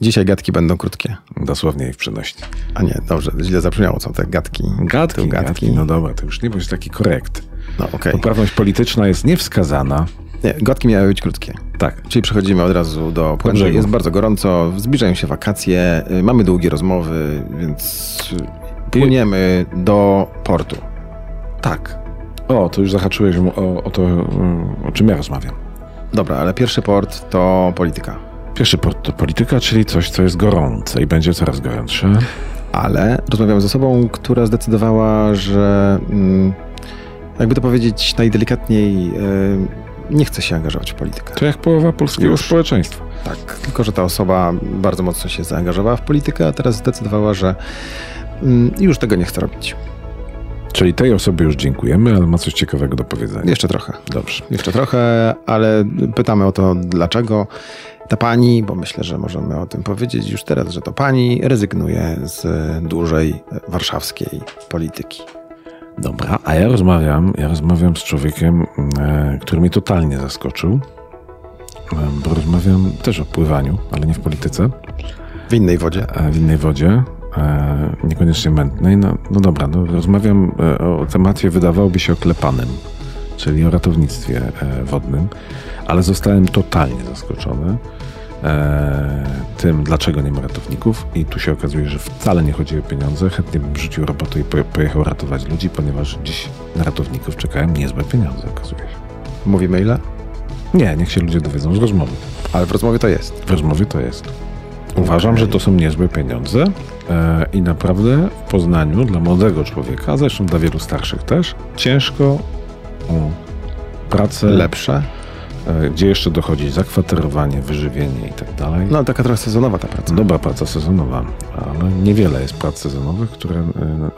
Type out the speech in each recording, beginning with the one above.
Dzisiaj gadki będą krótkie. Dosłownie i w przenośni. A nie, dobrze, źle zabrzmiało, są te gadki. Gadki, Tu gadki. No dobra, to już nie bądź taki korekt. No okej. Poprawność polityczna jest niewskazana. Nie, gadki miały być krótkie. Tak. Czyli przechodzimy od razu do puenty. Jest bardzo gorąco, zbliżają się wakacje, y, mamy długie rozmowy, więc y, płyniemy do portu. Tak. O, to już zahaczyłeś o, o to, mm, o czym ja rozmawiam. Dobra, ale pierwszy port to polityka. Pierwszy port to polityka, czyli coś, co jest gorące i będzie coraz gorętsze. Ale rozmawiam z osobą, która zdecydowała, że mm, jakby to powiedzieć najdelikatniej, y, nie chce się angażować w politykę. To jak połowa polskiego Już. społeczeństwa. Tak, tylko że ta osoba bardzo mocno się zaangażowała w politykę, a teraz zdecydowała, że mm, już tego nie chce robić. Czyli tej osobie już dziękujemy, ale ma coś ciekawego do powiedzenia. Jeszcze trochę. Dobrze. Jeszcze trochę, ale pytamy o to, dlaczego ta pani, bo myślę, że możemy o tym powiedzieć już teraz, że to pani rezygnuje z dłużej warszawskiej polityki. Dobra, a ja rozmawiam, ja rozmawiam z człowiekiem, e, który mnie totalnie zaskoczył, e, bo rozmawiam też o pływaniu, ale nie w polityce, W innej wodzie. a w innej wodzie, e, niekoniecznie mętnej. No, no dobra, no, rozmawiam e, o temacie wydawałoby się oklepanym, czyli o ratownictwie e, wodnym, ale zostałem totalnie zaskoczony e, tym, dlaczego nie ma ratowników i tu się okazuje, że wcale nie chodzi o pieniądze. Chętnie bym rzucił robotę i poje- pojechał ratować ludzi, ponieważ dziś na ratowników czekają niezłe pieniądze, okazuje się. Mówimy ile? Nie, niech się ludzie dowiedzą z rozmowy. Ale w rozmowie to jest. W rozmowie to jest. Uważam, że to są niezłe pieniądze e, i naprawdę w Poznaniu dla młodego człowieka, zresztą dla wielu starszych też, ciężko o pracę, Lepsze. e, gdzie jeszcze dochodzi zakwaterowanie, wyżywienie i tak dalej. No taka trochę sezonowa ta praca. Dobra praca sezonowa, ale niewiele jest prac sezonowych, które e,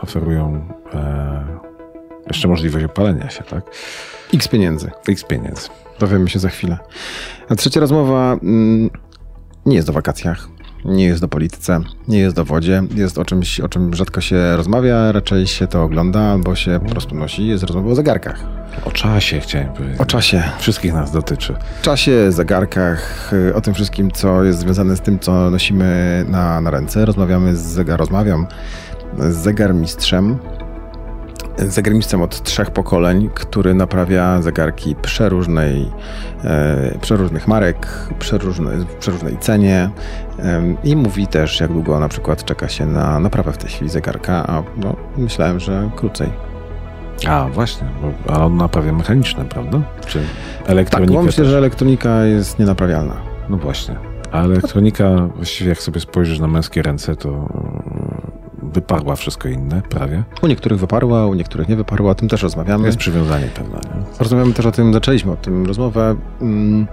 oferują jeszcze możliwość opalenia się, tak? X pieniędzy. X pieniędzy. Dowiemy się za chwilę. A trzecia rozmowa mm, nie jest o wakacjach, nie jest o polityce, nie jest o wodzie, jest o czymś, o czym rzadko się rozmawia, raczej się to ogląda albo się po prostu nosi, jest rozmowa o zegarkach. O czasie chciałem powiedzieć. O czasie. Wszystkich nas dotyczy. czasie, zegarkach, y, o tym wszystkim, co jest związane z tym, co nosimy na, na ręce. Rozmawiamy z zegar, rozmawiam z zegarmistrzem. Zegarmistrzem od trzech pokoleń, który naprawia zegarki przeróżnej, e, przeróżnych marek, przeróżnej, przeróżnej cenie i mówi też, jak długo na przykład czeka się na naprawę w tej chwili zegarka, a no, myślałem, że krócej. A, właśnie, bo, a on naprawia mechaniczne, prawda? Czy Tak, elektronika bo myślę, też? że elektronika jest nienaprawialna. No właśnie. A elektronika, właściwie jak sobie spojrzysz na męskie ręce, to wyparła wszystko inne, prawie. U niektórych wyparła, u niektórych nie wyparła, o tym też rozmawiamy. Jest przywiązanie pewne, nie? Rozmawiamy też o tym, zaczęliśmy o tym rozmowę, mm,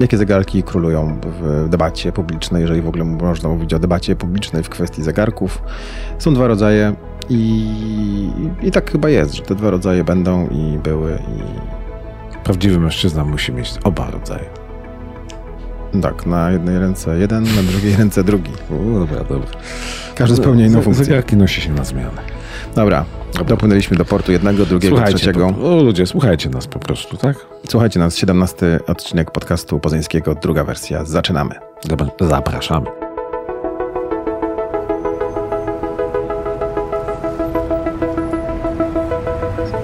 jakie zegarki królują w debacie publicznej, jeżeli w ogóle można mówić o debacie publicznej w kwestii zegarków. Są dwa rodzaje i, i tak chyba jest, że te dwa rodzaje będą i były i Prawdziwy mężczyzna musi mieć oba rodzaje. Tak, na jednej ręce jeden, na drugiej ręce drugi. Dobra, dobra. Każdy spełnia inną funkcję. Zegarki nosi się na zmianę. Dobra, dopłynęliśmy do portu jednego, drugiego, Słuchajcie, trzeciego. po, o, ludzie, słuchajcie nas po prostu, tak? Słuchajcie nas, 17 odcinek podcastu poznańskiego, druga wersja. Zaczynamy. Zap- Zapraszamy.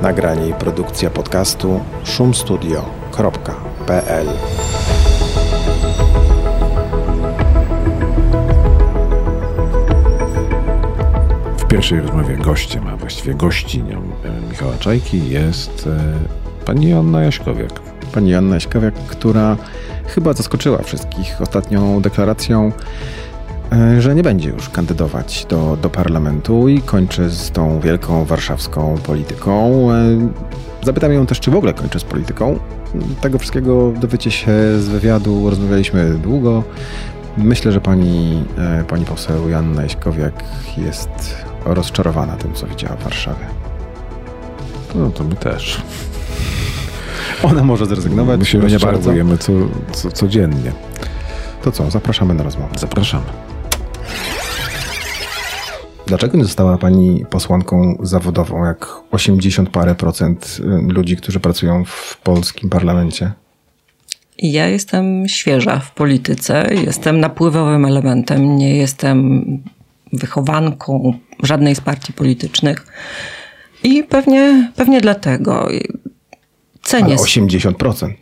Nagranie i produkcja podcastu szumstudio.pl W pierwszej rozmowie gościem, a właściwie gościnią e, Michała Czajki jest e, pani Joanna Jaśkowiak. Pani Joanna Jaśkowiak, która chyba zaskoczyła wszystkich ostatnią deklaracją, e, że nie będzie już kandydować do, do parlamentu i kończy z tą wielką warszawską polityką. Zapytam ją też, czy w ogóle kończy z polityką. Tego wszystkiego dowiecie się z wywiadu, rozmawialiśmy długo. Myślę, że pani, e, pani poseł Joanna Jaśkowiak jest rozczarowana tym, co widziała w Warszawie. No to my też. Ona może zrezygnować, My się my nie bardzo. rozczarowujemy co, co, codziennie. To co, zapraszamy na rozmowę. Zapraszamy. Dlaczego nie została pani posłanką zawodową, jak 80 parę procent y, ludzi, którzy pracują w polskim parlamencie? Ja jestem świeża w polityce, jestem napływowym elementem, nie jestem wychowanką żadnej z partii politycznych. I pewnie, pewnie dlatego cenię. Ale 80%.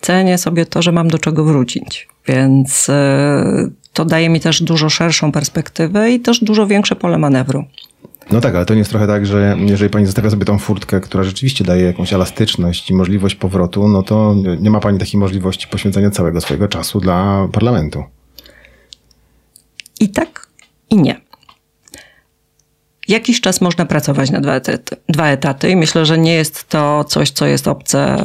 Cenię sobie to, że mam do czego wrócić. Więc e, to daje mi też dużo szerszą perspektywę i też dużo większe pole manewru. No tak, ale to nie jest trochę tak, że jeżeli pani zostawia sobie tą furtkę, która rzeczywiście daje jakąś elastyczność i możliwość powrotu, no to nie ma pani takiej możliwości poświęcenia całego swojego czasu dla parlamentu. I tak, i nie. Jakiś czas można pracować na dwa etaty, dwa etaty i myślę, że nie jest to coś, co jest obce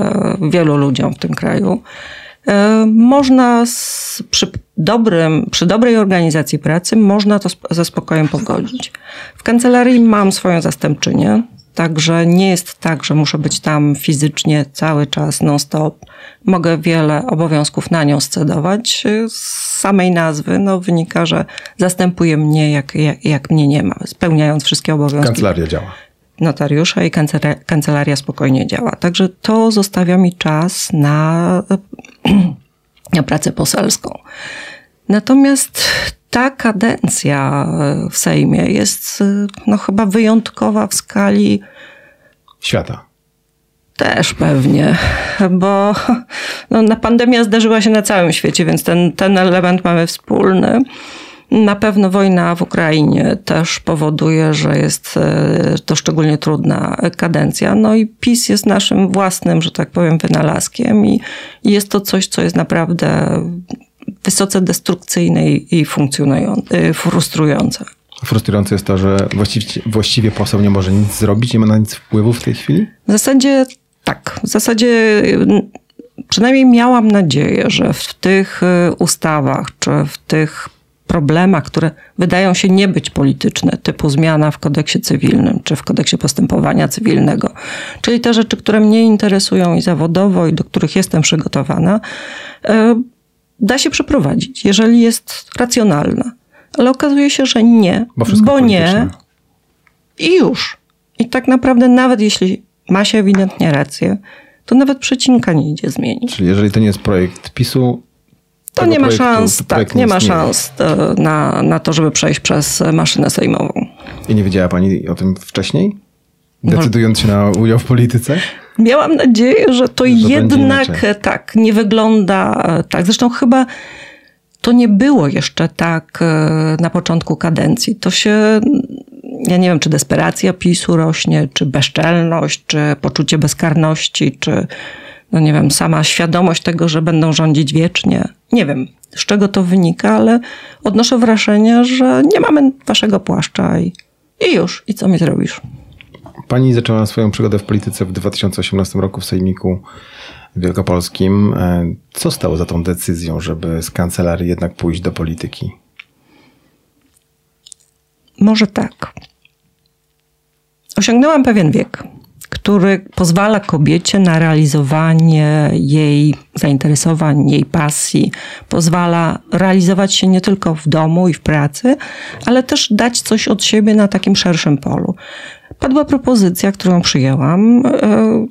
wielu ludziom w tym kraju. E, można z, przy, dobrym, przy dobrej organizacji pracy można to ze spokojem pogodzić. W kancelarii mam swoją zastępczynię, także nie jest tak, że muszę być tam fizycznie cały czas non-stop. Mogę wiele obowiązków na nią scedować. Z samej nazwy no, wynika, że zastępuje mnie, jak, jak, jak mnie nie ma, spełniając wszystkie obowiązki. Kancelaria działa notariusza i kancelaria spokojnie działa. Także to zostawia mi czas na, na pracę poselską. Natomiast ta kadencja w Sejmie jest no, chyba wyjątkowa w skali świata. Też pewnie, bo no, na pandemia zdarzyła się na całym świecie, więc ten, ten element mamy wspólny. Na pewno wojna w Ukrainie też powoduje, że jest e, to szczególnie trudna kadencja. No i PiS jest naszym własnym, że tak powiem, wynalazkiem i jest to coś, co jest naprawdę wysoce destrukcyjne i funkcjonujące, frustrujące. Frustrujące jest to, że właściwie, właściwie poseł nie może nic zrobić, nie ma na nic wpływu w tej chwili? W zasadzie tak. W zasadzie przynajmniej miałam nadzieję, że w tych e, ustawach czy w tych problemach, które wydają się nie być polityczne, typu zmiana w kodeksie cywilnym czy w kodeksie postępowania cywilnego, czyli te rzeczy, które mnie interesują i zawodowo, i do których jestem przygotowana, e, da się przeprowadzić, jeżeli jest racjonalna. Ale okazuje się, że nie, bo, bo nie i już. I tak naprawdę, nawet jeśli ma się ewidentnie rację, to nawet przecinka nie idzie zmienić. Czyli jeżeli to nie jest projekt PiSu, to nie ma szans, tak, nie ma szans na, na to, żeby przejść przez maszynę sejmową. I nie wiedziała pani o tym wcześniej? Decydując się na udział w polityce? Miałam nadzieję, że to że jednak tak nie wygląda tak. Zresztą chyba to nie było jeszcze tak e, na początku kadencji. To się, ja nie wiem, czy desperacja PiSu rośnie, czy bezczelność, czy poczucie bezkarności, czy no nie wiem, sama świadomość tego, że będą rządzić wiecznie. Nie wiem, z czego to wynika, ale odnoszę wrażenie, że nie mamy waszego płaszcza i, i już. I co mi zrobisz? Pani zaczęła swoją przygodę w polityce w 2018 roku w Sejmiku Wielkopolskim. E, co stało za tą decyzją, żeby z kancelarii jednak pójść do polityki? Może tak. Osiągnęłam pewien wiek który pozwala kobiecie na realizowanie jej zainteresowań, jej pasji, pozwala realizować się nie tylko w domu i w pracy, ale też dać coś od siebie na takim szerszym polu. Padła propozycja, którą przyjęłam. E,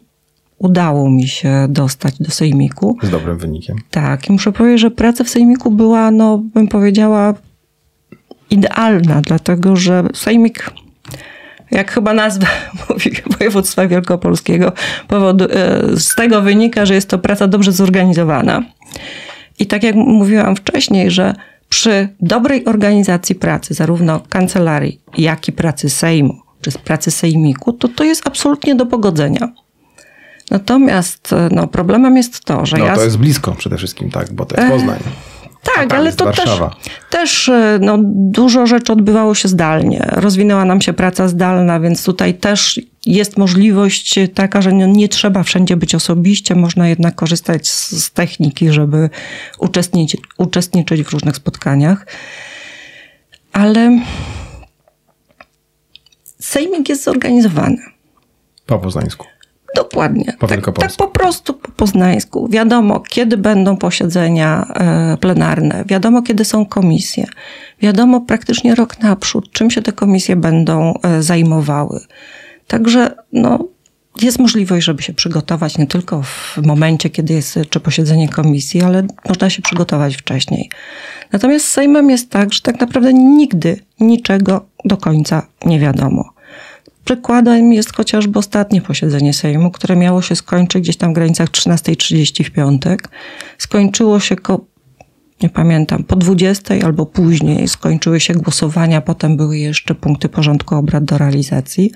udało mi się dostać do Sejmiku. Z dobrym wynikiem. Tak, i muszę powiedzieć, że praca w Sejmiku była, no bym powiedziała, idealna, dlatego że Sejmik jak chyba nazwa mówi województwa wielkopolskiego, e, z tego wynika, że jest to praca dobrze zorganizowana. I tak jak mówiłam wcześniej, że przy dobrej organizacji pracy, zarówno kancelarii, jak i pracy Sejmu, czy pracy Sejmiku, to to jest absolutnie do pogodzenia. Natomiast e, no, problemem jest to, że no, ja... to jest blisko przede wszystkim, tak, bo to jest Poznań. Tak, ale to też, też e, no, dużo rzeczy odbywało się zdalnie. Rozwinęła nam się praca zdalna, więc tutaj też jest możliwość taka, że nie, nie trzeba wszędzie być osobiście, można jednak korzystać z, z techniki, żeby uczestniczyć, uczestniczyć w różnych spotkaniach. Ale sejmik jest zorganizowany. Po poznańsku. Dokładnie. Po tak, tak, po prostu po poznańsku. Wiadomo, kiedy będą posiedzenia e, plenarne, wiadomo, kiedy są komisje, wiadomo praktycznie rok naprzód, czym się te komisje będą e, zajmowały. Także no, jest możliwość, żeby się przygotować nie tylko w momencie, kiedy jest czy posiedzenie komisji, ale można się przygotować wcześniej. Natomiast z Sejmem jest tak, że tak naprawdę nigdy niczego do końca nie wiadomo. Przykładem jest chociażby ostatnie posiedzenie Sejmu, które miało się skończyć gdzieś tam w granicach 13.30 w piątek. Skończyło się ko nie pamiętam, po 20 albo później skończyły się głosowania, potem były jeszcze punkty porządku obrad do realizacji.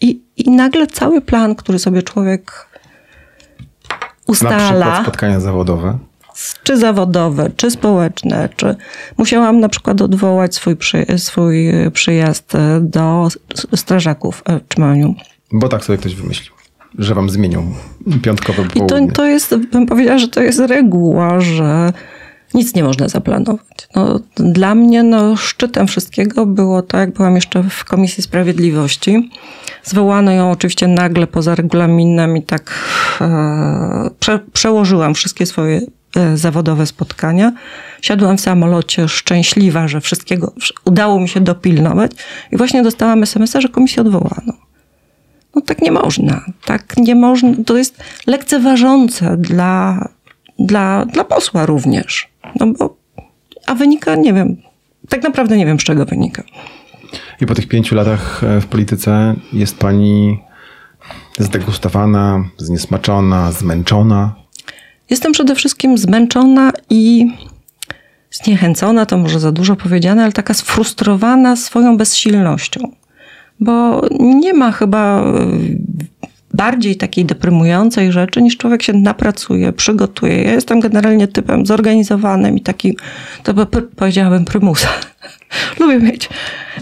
I, i nagle cały plan, który sobie człowiek ustala. Na przykład spotkania zawodowe. Czy zawodowe, czy społeczne, czy musiałam na przykład odwołać swój, przy, swój przyjazd do strażaków w Czmaniu. Bo tak sobie ktoś wymyślił, że wam zmienią piątkowe południe. I to, to jest, bym powiedziała, że to jest reguła, że nic nie można zaplanować. No, dla mnie no, szczytem wszystkiego było to, jak byłam jeszcze w Komisji Sprawiedliwości. Zwołano ją oczywiście nagle poza regulaminem i tak e, prze, przełożyłam wszystkie swoje e, zawodowe spotkania. Siadłam w samolocie szczęśliwa, że wszystkiego udało mi się dopilnować i właśnie dostałam SMS-a, że komisję odwołano. No tak nie można. Tak nie można. To jest lekceważące dla, dla, dla posła również. No bo, a wynika, nie wiem, tak naprawdę nie wiem, z czego wynika. I po tych pięciu latach e, w polityce jest pani zdegustowana, zniesmaczona, zmęczona? Jestem przede wszystkim zmęczona i zniechęcona, to może za dużo powiedziane, ale taka sfrustrowana swoją bezsilnością. Bo nie ma chyba bardziej takiej deprymującej rzeczy, niż człowiek się napracuje, przygotuje. Ja jestem generalnie typem zorganizowanym i takim, to by powiedziałabym prymusa. Lubię mieć,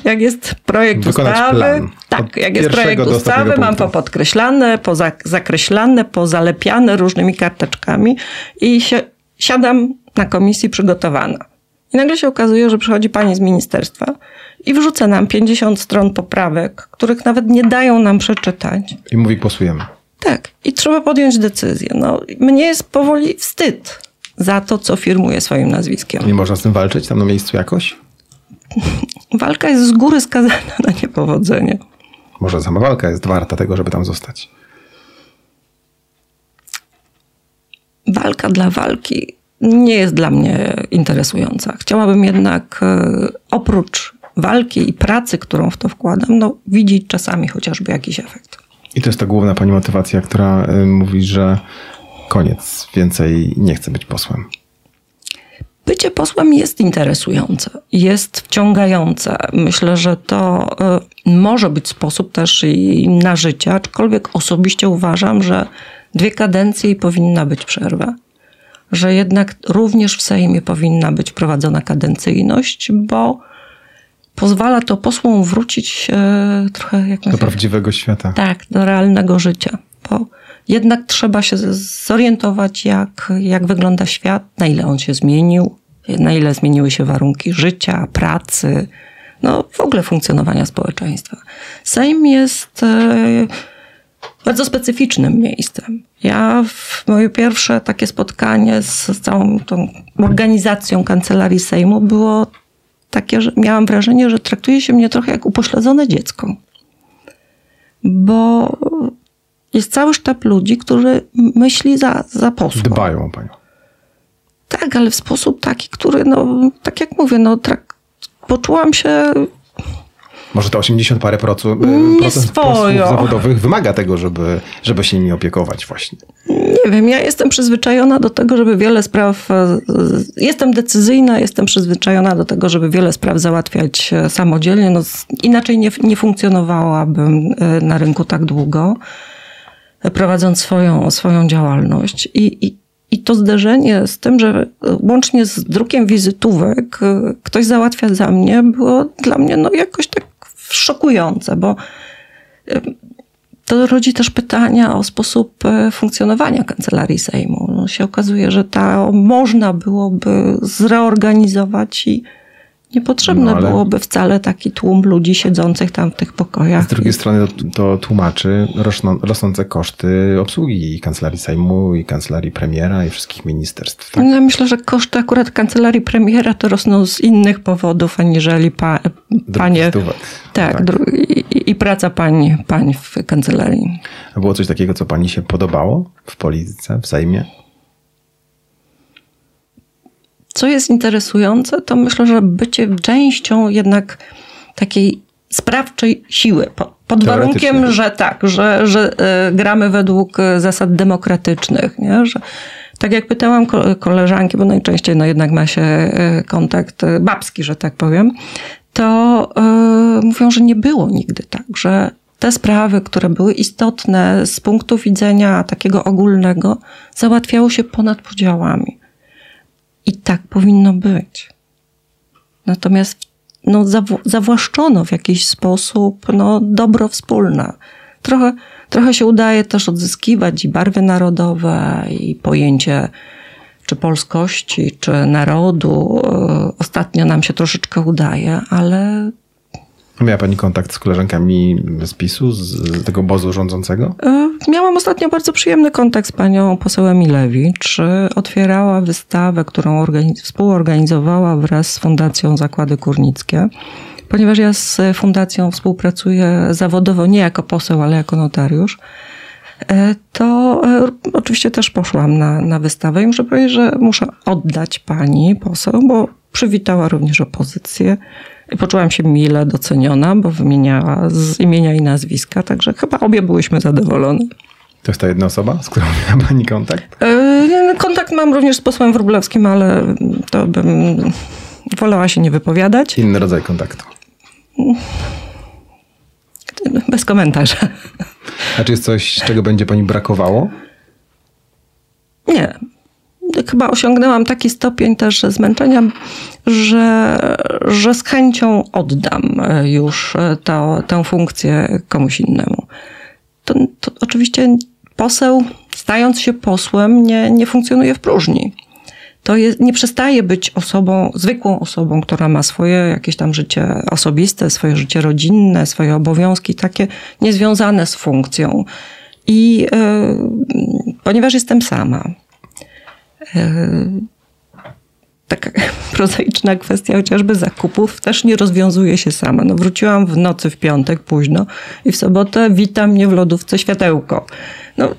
jak jest projekt Wykonać ustawy, plan. tak, jak jest projekt ustawy, mam popodkreślane, pozakreślane, pozalepiane różnymi karteczkami i się, siadam na komisji przygotowana. I nagle się okazuje, że przychodzi pani z ministerstwa i wrzuca nam 50 stron poprawek, których nawet nie dają nam przeczytać. I mówi, głosujemy. Tak. I trzeba podjąć decyzję. No, mnie jest powoli wstyd za to, co firmuje swoim nazwiskiem. Nie można z tym walczyć tam na miejscu jakoś? Walka jest z góry skazana na niepowodzenie. Może sama walka jest warta tego, żeby tam zostać. Walka dla walki nie jest dla mnie interesująca. Chciałabym jednak e, oprócz walki i pracy, którą w to wkładam, no, widzieć czasami chociażby jakiś efekt. I to jest ta główna pani motywacja, która y, mówi, że koniec, więcej nie chcę być posłem. Bycie posłem jest interesujące, jest wciągające. Myślę, że to y, może być sposób też i na życie, aczkolwiek osobiście uważam, że dwie kadencje i powinna być przerwa. Że jednak również w Sejmie powinna być prowadzona kadencyjność, bo pozwala to posłom wrócić e, trochę jak do prawdziwego świata. Tak, do realnego życia. Bo jednak trzeba się zorientować, jak, jak wygląda świat, na ile on się zmienił, na ile zmieniły się warunki życia, pracy, no w ogóle funkcjonowania społeczeństwa. Sejm jest e, bardzo specyficznym miejscem. Ja w moje pierwsze takie spotkanie z całą tą organizacją kancelarii Sejmu było takie, że miałam wrażenie, że traktuje się mnie trochę jak upośledzone dziecko. Bo jest cały sztab ludzi, który myśli za, za posła. Dbają o panią. Tak, ale w sposób taki, który, no, tak jak mówię, no, trak- poczułam się może to 80 parę procent, procent posłów zawodowych wymaga tego, żeby, żeby się nimi opiekować właśnie. Nie wiem, ja jestem przyzwyczajona do tego, żeby wiele spraw, e, jestem decyzyjna, jestem przyzwyczajona do tego, żeby wiele spraw załatwiać e, samodzielnie. No, inaczej nie, nie funkcjonowałabym e, na rynku tak długo, prowadząc swoją, swoją działalność. I, i, i to zderzenie z tym, że łącznie z drukiem wizytówek ktoś załatwia za mnie, było dla mnie no jakoś tak szokujące, bo to rodzi też pytania o sposób e, funkcjonowania kancelarii Sejmu. No się okazuje, że ta można byłoby zreorganizować i Niepotrzebne No, ale- byłoby wcale taki tłum ludzi siedzących tam w tych pokojach. Z drugiej strony to, to tłumaczy rosną, rosnące koszty obsługi i kancelarii Sejmu, i kancelarii premiera, i wszystkich ministerstw. Tak? No, Ja myślę, że koszty akurat kancelarii premiera to rosną z innych powodów, aniżeli pa, panie. Stówek. Tak, dru- i, i praca pań, pań w kancelarii. A było coś takiego, co pani się podobało w polityce, w Sejmie? Co jest interesujące, to myślę, że bycie częścią jednak takiej sprawczej siły. Po- Pod warunkiem, że tak, że, że e, gramy według e, zasad demokratycznych. Nie? Że, tak jak pytałam ko- koleżanki, bo najczęściej no jednak ma się e, kontakt babski, że tak powiem, to e, mówią, że nie było nigdy tak, że te sprawy, które były istotne z punktu widzenia takiego ogólnego, załatwiały się ponad podziałami. I tak powinno być. Natomiast no, zaw- zawłaszczono w jakiś sposób no, dobro wspólne. Trochę, trochę się udaje też odzyskiwać i barwy narodowe, i pojęcie czy polskości, czy narodu. Ostatnio nam się troszeczkę udaje, ale Miała pani kontakt z koleżankami z PiSu, z, tego obozu rządzącego? E, Miałam ostatnio bardzo przyjemny kontakt z panią poseł Emilewicz. E, Otwierała wystawę, którą organiz- współorganizowała wraz z Fundacją Zakłady Górnickie. Ponieważ ja z fundacją współpracuję zawodowo, nie jako poseł, ale jako notariusz, e, to oczywiście też poszłam na, na wystawę i muszę powiedzieć, że muszę oddać pani poseł, bo przywitała również opozycję poczułam się mile doceniona, bo wymieniała z imienia i nazwiska, także chyba obie byłyśmy zadowolone. To jest ta jedna osoba, z którą miała pani kontakt? E, Kontakt mam również z posłem Wróblewskim, ale to bym wolała się nie wypowiadać. Inny rodzaj kontaktu. Bez komentarza. A czy jest coś, czego będzie pani brakowało? Nie. Chyba osiągnęłam taki stopień też zmęczenia, że, że z chęcią oddam już to, tę funkcję komuś innemu. To, to oczywiście poseł, stając się posłem, nie, nie funkcjonuje w próżni. To jest, nie przestaje być osobą, zwykłą osobą, która ma swoje jakieś tam życie osobiste, swoje życie rodzinne, swoje obowiązki takie niezwiązane z funkcją. I y, ponieważ jestem sama, taka prozaiczna kwestia chociażby zakupów też nie rozwiązuje się sama. No, wróciłam w nocy w piątek późno i w sobotę wita mnie w lodówce światełko. No,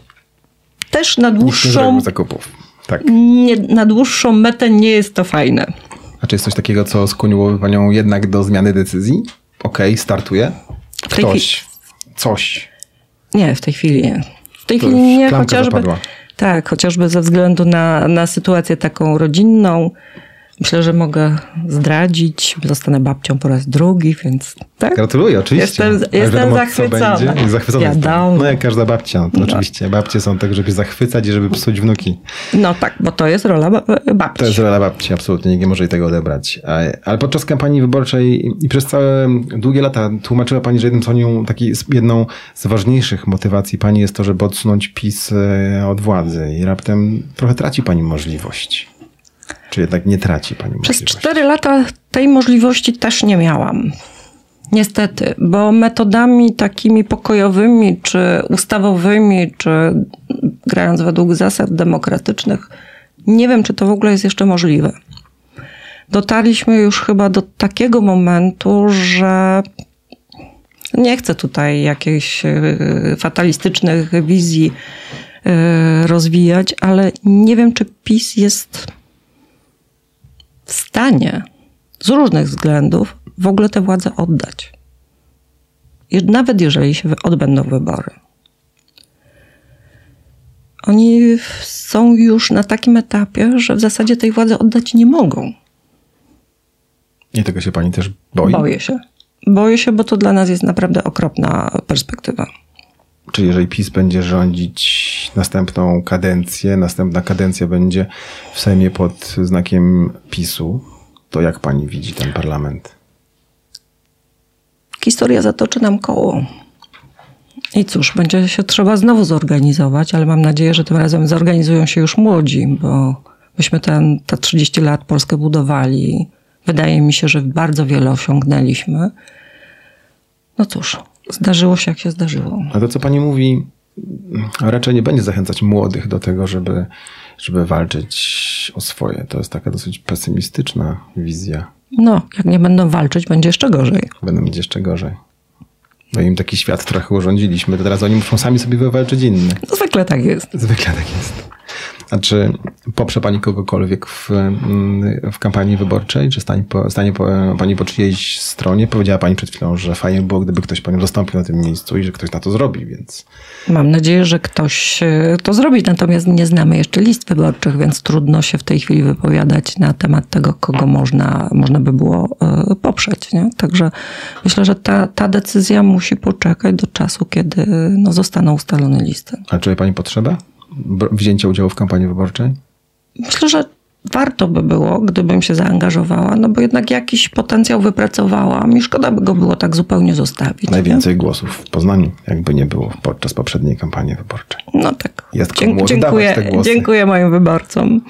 też na dłuższą, zakupów. Tak. nie, na dłuższą metę nie jest to fajne. A czy jest coś takiego, co skłoniłoby panią jednak do zmiany decyzji? Okej, startuje. W tej Ktoś, coś. Nie, w tej chwili nie. W tej To chwili nie, chociażby. zapadła. Tak, chociażby ze względu na, na sytuację taką rodzinną. Myślę, że mogę zdradzić. Zostanę babcią po raz drugi, więc tak. Gratuluję, oczywiście. Jestem- Ale jestem zachwycona. będzie. Zachwycona jestem. No jak każda babcia. To oczywiście babcie są tak, żeby zachwycać i żeby psuć wnuki. No tak, bo to jest rola ba- babci. To jest rola babci, absolutnie nikt nie może jej tego odebrać. Ale podczas kampanii wyborczej i przez całe długie lata tłumaczyła pani, że jednym z nią, taki, jedną z ważniejszych motywacji pani jest to, żeby odsunąć PiS e, od władzy i raptem trochę traci pani możliwość. Czy jednak nie traci pani Przez możliwości? cztery lata tej możliwości też nie miałam. Niestety, bo metodami takimi pokojowymi, czy ustawowymi, czy grając według zasad demokratycznych, nie wiem, czy to w ogóle jest jeszcze możliwe. Dotarliśmy już chyba do takiego momentu, że nie chcę tutaj jakichś e, fatalistycznych wizji e, rozwijać, ale nie wiem, czy PiS jest w stanie z różnych względów w ogóle tę władzę oddać. Nawet jeżeli się odbędą wybory. Oni są już na takim etapie, że w zasadzie tej władzy oddać nie mogą. I tego się pani też boi? Boję się. Boję się, bo to dla nas jest naprawdę okropna perspektywa. Czy jeżeli PiS będzie rządzić następną kadencję, następna kadencja będzie w Sejmie pod znakiem PiSu, to jak pani widzi ten parlament? Historia zatoczy nam koło. I cóż, będzie się trzeba znowu zorganizować, ale mam nadzieję, że tym razem zorganizują się już młodzi, bo myśmy ten, te 30 lat Polskę budowali Wydaje mi się, że bardzo wiele osiągnęliśmy. No cóż, zdarzyło się jak się zdarzyło. A to, co pani mówi, raczej nie będzie zachęcać młodych do tego, żeby, żeby walczyć o swoje. To jest taka dosyć pesymistyczna wizja. No, jak nie będą walczyć, będzie jeszcze gorzej. Będą mieć jeszcze gorzej. No im taki świat trochę urządziliśmy, to teraz oni muszą sami sobie wywalczyć inny. No, zwykle tak jest. Zwykle tak jest. A czy poprze pani kogokolwiek w, mm, w kampanii wyborczej? Czy stanie, po, stanie po, pani po czyjejś stronie? Powiedziała pani przed chwilą, że fajnie było, gdyby ktoś panią zastąpił na tym miejscu i że ktoś na to zrobi, więc... Mam nadzieję, że ktoś e, to zrobi, natomiast nie znamy jeszcze list wyborczych, więc trudno się w tej chwili wypowiadać na temat tego, kogo można, można by było e, poprzeć. Nie? Także myślę, że ta, ta decyzja musi poczekać do czasu, kiedy no, zostaną ustalone listy. A czuje pani potrzebę wzięcia udziału w kampanii wyborczej? Myślę, że warto by było, gdybym się zaangażowała, no bo jednak jakiś potencjał wypracowałam i szkoda by go było tak zupełnie zostawić. Najwięcej nie? głosów w Poznaniu, jakby nie było podczas poprzedniej kampanii wyborczej. No tak. Jest komu Dzie- dziękuję, te głosy. Dziękuję moim wyborcom.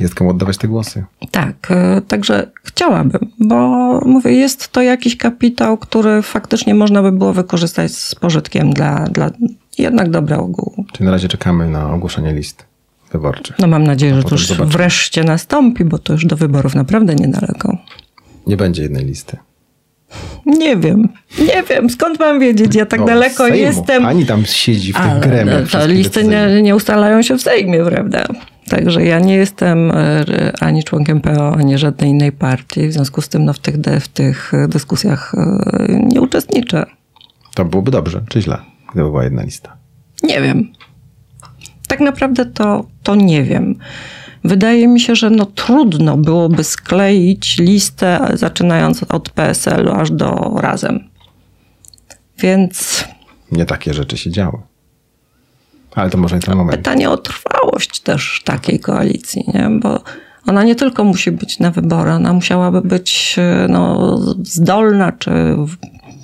Jest komu oddawać te głosy. Tak, e, także chciałabym, bo mówię, jest to jakiś kapitał, który faktycznie można by było wykorzystać z pożytkiem dla, dla jednak dobra ogółu. Czyli na razie czekamy na ogłoszenie list wyborczych. No mam nadzieję, że to już zobaczymy. wreszcie nastąpi, bo to już do wyborów naprawdę niedaleko. Nie będzie jednej listy. Nie wiem, nie wiem, skąd mam wiedzieć, ja tak no, daleko Sejmu. jestem. Ani tam siedzi w tych Ale gremiach. To listy nie, nie, ustalają się w Sejmie, prawda? Także ja nie jestem e, ani członkiem PO, ani żadnej innej partii, w związku z tym no, w, tych, w tych dyskusjach e, nie uczestniczę. To byłoby dobrze, czy źle, gdyby była jedna lista? Nie wiem. Tak naprawdę to, to nie wiem. Wydaje mi się, że no trudno byłoby skleić listę zaczynając od PSL-u aż do razem. Więc. Nie takie rzeczy się działy. Ale to może nie ten moment. Pytanie o trwałość też takiej koalicji, nie? bo ona nie tylko musi być na wybory, ona musiałaby być no, zdolna czy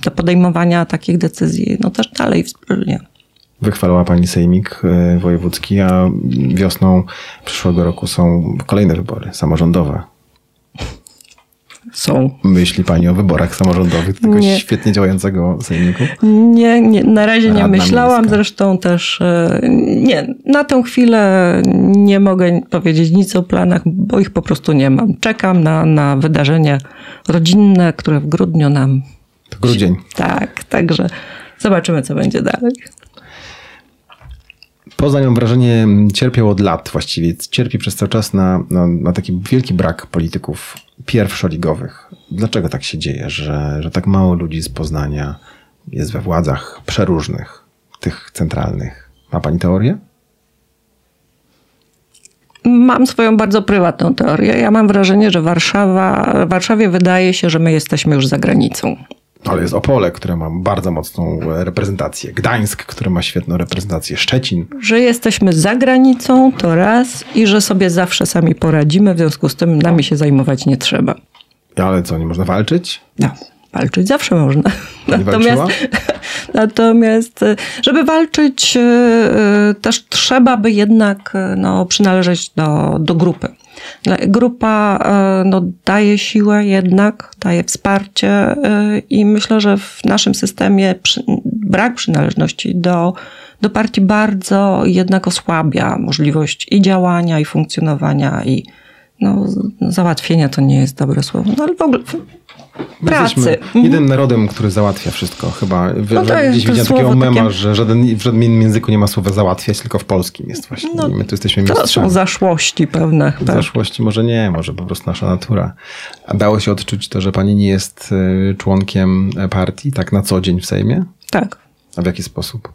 do podejmowania takich decyzji no, też dalej wspólnie. Wychwalała pani Sejmik e, Wojewódzki, a wiosną przyszłego roku są kolejne wybory samorządowe. Są. Myśli pani o wyborach samorządowych tego nie. świetnie działającego sejmiku? Nie, nie na razie nie myślałam. Miejska. Zresztą też e, nie, na tę chwilę nie mogę powiedzieć nic o planach, bo ich po prostu nie mam. Czekam na, na wydarzenie rodzinne, które w grudniu nam. To grudzień. Tak, także zobaczymy, co będzie dalej. Poznań, mam wrażenie, cierpiał od lat właściwie. Cierpi przez cały czas na, na, na taki wielki brak polityków pierwszoligowych. Dlaczego tak się dzieje, że, że tak mało ludzi z Poznania jest we władzach przeróżnych, tych centralnych? Ma pani teorię? Mam swoją bardzo prywatną teorię. Ja mam wrażenie, że Warszawa, Warszawie wydaje się, że my jesteśmy już za granicą. Ale jest Opole, które ma bardzo mocną reprezentację. Gdańsk, który ma świetną reprezentację. Szczecin. Że jesteśmy za granicą, to raz. I że sobie zawsze sami poradzimy, w związku z tym nami się zajmować nie trzeba. Ale co, nie można walczyć? No, walczyć zawsze można. natomiast, natomiast, żeby walczyć, e, e, też trzeba by jednak e, no, przynależeć do, do grupy. Grupa e, no, daje siłę jednak, daje wsparcie e, i myślę, że w naszym systemie brak przynależności do, do partii bardzo jednak osłabia możliwość i działania, i funkcjonowania, i no, załatwienia to nie jest dobre słowo, no ale w ogóle pracy. Jesteśmy jedynym narodem, który załatwia wszystko. Chyba no to gdzieś widziałem takiego mema, takie... że żaden, w żadnym języku nie ma słowa załatwiać, tylko w polskim jest właśnie. No, my tu jesteśmy mistrzami. To są zaszłości pewne. Chyba. Zaszłości może nie, może po prostu nasza natura. A dało się odczuć to, że pani nie jest y, członkiem partii, tak na co dzień w Sejmie? Tak. A w jaki sposób?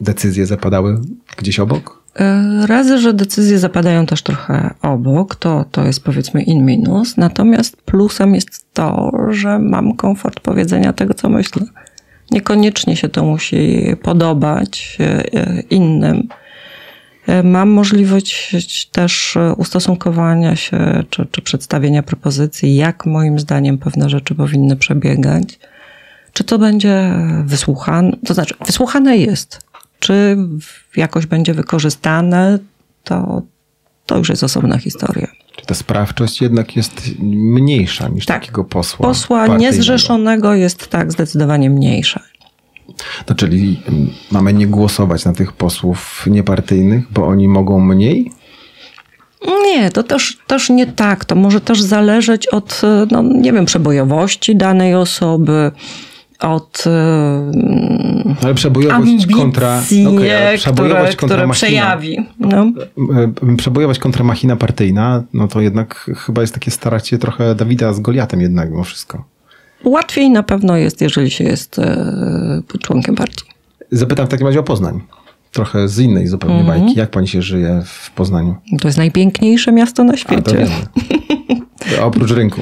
Decyzje zapadały gdzieś obok? E, razy, że decyzje zapadają też trochę obok, to, to jest powiedzmy in minus. Natomiast plusem jest to, że mam komfort powiedzenia tego, co myślę. Niekoniecznie się to musi podobać e, e, innym. Mam możliwość też ustosunkowania się czy, czy przedstawienia propozycji, jak moim zdaniem pewne rzeczy powinny przebiegać. Czy to będzie wysłuchane, to znaczy wysłuchane jest, czy jakoś będzie wykorzystane, to, to już jest osobna historia. Ta sprawczość jednak jest mniejsza niż Tak. takiego posła. Posła niezrzeszonego jest tak zdecydowanie mniejsza. To czyli mm, mamy nie głosować na tych posłów niepartyjnych, bo oni mogą mniej? Nie, to też, też nie tak. To może też zależeć od, e, no, nie wiem, przebojowości danej osoby, od e, Ale przebojowość ambicji, kontra. okej, ale przebojowość które, kontra które machina. przejawi. No. E, Przebojować kontra machina partyjna, no to jednak chyba jest takie starcie trochę Dawida z Goliatem jednak mimo wszystko. Łatwiej na pewno jest, jeżeli się jest e, członkiem partii. Zapytam w takim razie o Poznań. Trochę z innej zupełnie Mhm. bajki. Jak pani się żyje w Poznaniu? To jest najpiękniejsze miasto na A, świecie. wiemy. Oprócz rynku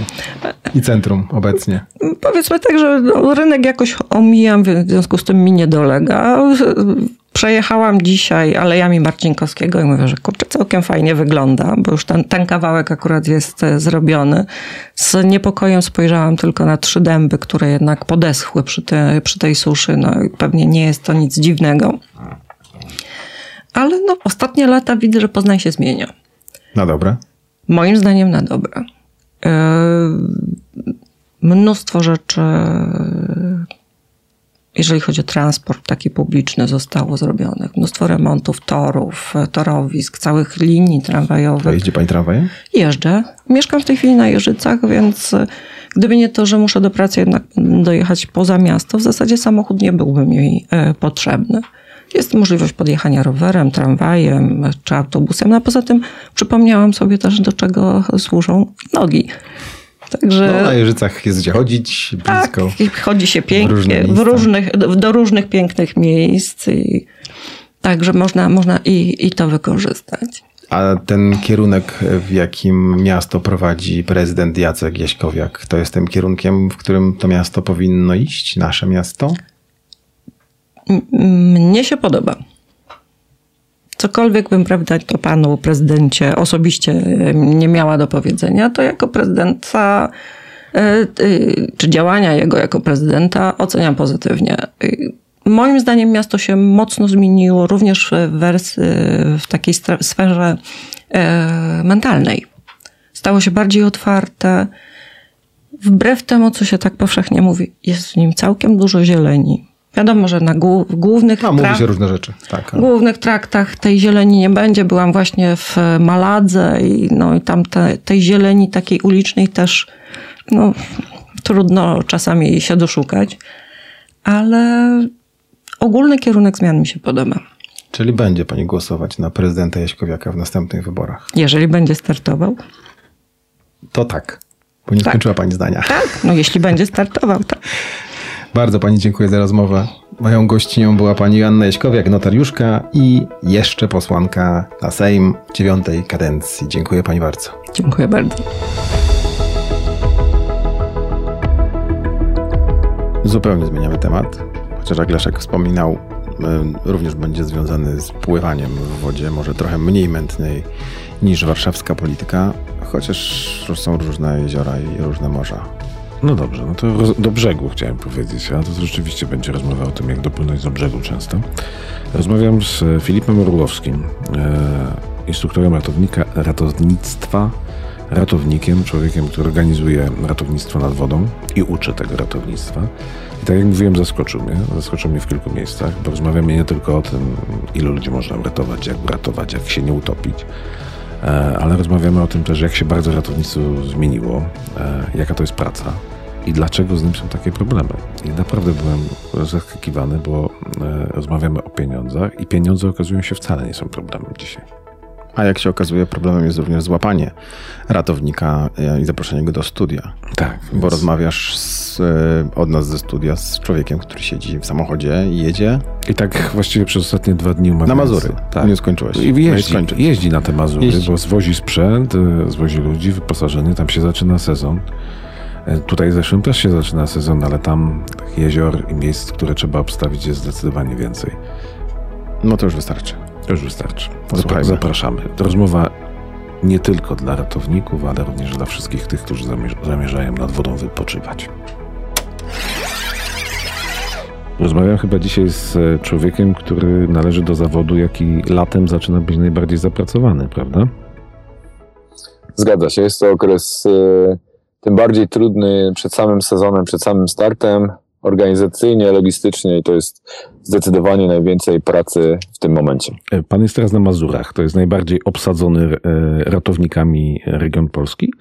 i centrum obecnie. Powiedzmy tak, że no, rynek jakoś omijam, w związku z tym mi nie dolega. Przejechałam dzisiaj Alejami Marcinkowskiego i mówię, że kurczę, całkiem fajnie wygląda, bo już ten, ten kawałek akurat jest e, zrobiony. Z niepokojem spojrzałam tylko na trzy dęby, które jednak podeschły przy, te, przy tej suszy. No pewnie nie jest to nic dziwnego. Ale no, ostatnie lata widzę, że Poznań się zmienia. Na dobre. Moim zdaniem na dobre. Yy, Mnóstwo rzeczy, jeżeli chodzi o transport taki publiczny, zostało zrobionych. Mnóstwo remontów torów, torowisk, całych linii tramwajowych. jeździ pani tramwajem? Jeżdżę. Mieszkam w tej chwili na Jeżycach, więc gdyby nie to, że muszę do pracy jednak dojechać poza miasto, w zasadzie samochód nie byłby mi e, potrzebny. Jest możliwość podjechania rowerem, tramwajem czy autobusem. No a poza tym przypomniałam sobie też, do czego służą nogi. Także No, na Jeżycach jest gdzie chodzić, tak, blisko. i chodzi się pięknie, różne w różnych, do różnych pięknych miejsc. I, także można, można i, i to wykorzystać. A ten kierunek, w jakim miasto prowadzi prezydent Jacek Jaśkowiak, to jest tym kierunkiem, w którym to miasto powinno iść, nasze miasto? Mnie się podoba. Cokolwiek bym, prawda, to panu prezydencie osobiście e, nie miała do powiedzenia, to jako prezydenta, e, e, czy działania jego jako prezydenta oceniam pozytywnie. Moim zdaniem miasto się mocno zmieniło, również wers- w takiej sferze mentalnej. Stało się bardziej otwarte. Wbrew temu, co się tak powszechnie mówi, jest w nim całkiem dużo zieleni. Wiadomo, że na głównych A mówi się różne rzeczy. Tak, ale- głównych traktach tej zieleni nie będzie. Byłam właśnie w Maladze i, no, i tam te, tej zieleni takiej ulicznej też no, trudno czasami jej się doszukać. Ale ogólny kierunek zmian mi się podoba. Czyli będzie pani głosować na prezydenta Jaśkowiaka w następnych wyborach. Jeżeli będzie startował, To tak, bo nie Tak. skończyła pani zdania. tak, no jeśli będzie startował, tak. Bardzo pani dziękuję za rozmowę. Moją gościnią była pani Joanna Jaśkowiak, notariuszka i jeszcze posłanka na Sejm dziewiątej kadencji. Dziękuję pani bardzo. Dziękuję bardzo. Zupełnie zmieniamy temat. Chociaż jak Leszek wspominał, y, również będzie związany z pływaniem w wodzie, może trochę mniej mętnej niż warszawska polityka, chociaż są różne jeziora i różne morza. No dobrze, no to do brzegu chciałem powiedzieć, a to rzeczywiście będzie rozmowa o tym, jak dopłynąć do brzegu często. Rozmawiam z Filipem Orłowskim, e, instruktorem ratownika, ratownictwa, ratownikiem, człowiekiem, który organizuje ratownictwo nad wodą i uczy tego ratownictwa. I tak jak mówiłem, zaskoczył mnie. Zaskoczył mnie w kilku miejscach, bo rozmawiamy nie tylko o tym, ilu ludzi można uratować, jak uratować, jak się nie utopić, E, ale rozmawiamy o tym też, jak się bardzo ratownictwo zmieniło, e, jaka to jest praca i dlaczego z nim są takie problemy. I naprawdę byłem zaskakiwany, bo e, rozmawiamy o pieniądzach i pieniądze okazują się wcale nie są problemem dzisiaj. A jak się okazuje, problemem jest również złapanie ratownika e, i zaproszenie go do studia. Tak, Bo rozmawiasz z, e, od nas ze studia z człowiekiem, który siedzi w samochodzie i jedzie I tak właściwie przez ostatnie dwa dni umawiając. na Mazury. Tak. Nie skończyłeś. I No jeździ, jeździ na te Mazury, Jeździ. bo zwozi sprzęt, zwozi ludzi wyposażony, tam się zaczyna sezon. E, Tutaj zresztą też się zaczyna sezon, ale tam tych jezior i miejsc, które trzeba obstawić jest zdecydowanie więcej. No to już wystarczy. To już wystarczy. Posłuchajmy. Zapraszamy. To rozmowa nie tylko dla ratowników, ale również dla wszystkich tych, którzy zamierz- zamierzają nad wodą wypoczywać. Rozmawiam chyba dzisiaj z e, człowiekiem, który należy do zawodu, jaki latem zaczyna być najbardziej zapracowany, prawda? Zgadza się, jest to okres y, tym bardziej trudny przed samym sezonem, przed samym startem, organizacyjnie, logistycznie i to jest zdecydowanie najwięcej pracy w tym momencie. E, pan jest teraz na Mazurach. To jest najbardziej obsadzony e, ratownikami region Polski?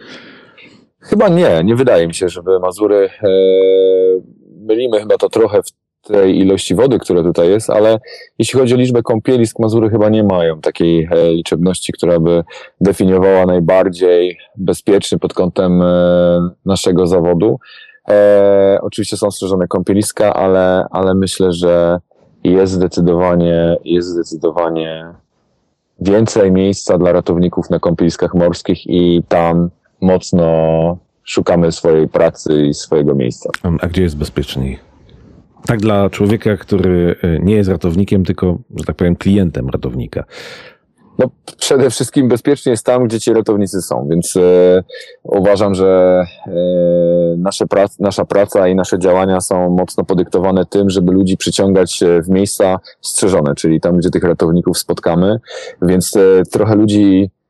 Chyba nie. Nie wydaje mi się, żeby Mazury. E, mylimy chyba to trochę w tej ilości wody, która tutaj jest, ale jeśli chodzi o liczbę kąpielisk, Mazury chyba nie mają takiej liczebności, która by definiowała najbardziej bezpieczny pod kątem naszego zawodu. E, oczywiście są strzeżone kąpieliska, ale, ale myślę, że jest zdecydowanie, jest zdecydowanie więcej miejsca dla ratowników na kąpieliskach morskich i tam mocno szukamy swojej pracy i swojego miejsca. A gdzie jest bezpieczniej? Tak dla człowieka, który e, nie jest ratownikiem, tylko, że tak powiem, klientem ratownika. No, przede wszystkim bezpiecznie jest tam, gdzie ci ratownicy są, więc e, uważam, że e, nasze prac, nasza praca i nasze działania są mocno podyktowane tym, żeby ludzi przyciągać w miejsca strzeżone, czyli tam, gdzie tych ratowników spotkamy, więc e, trochę ludzi E,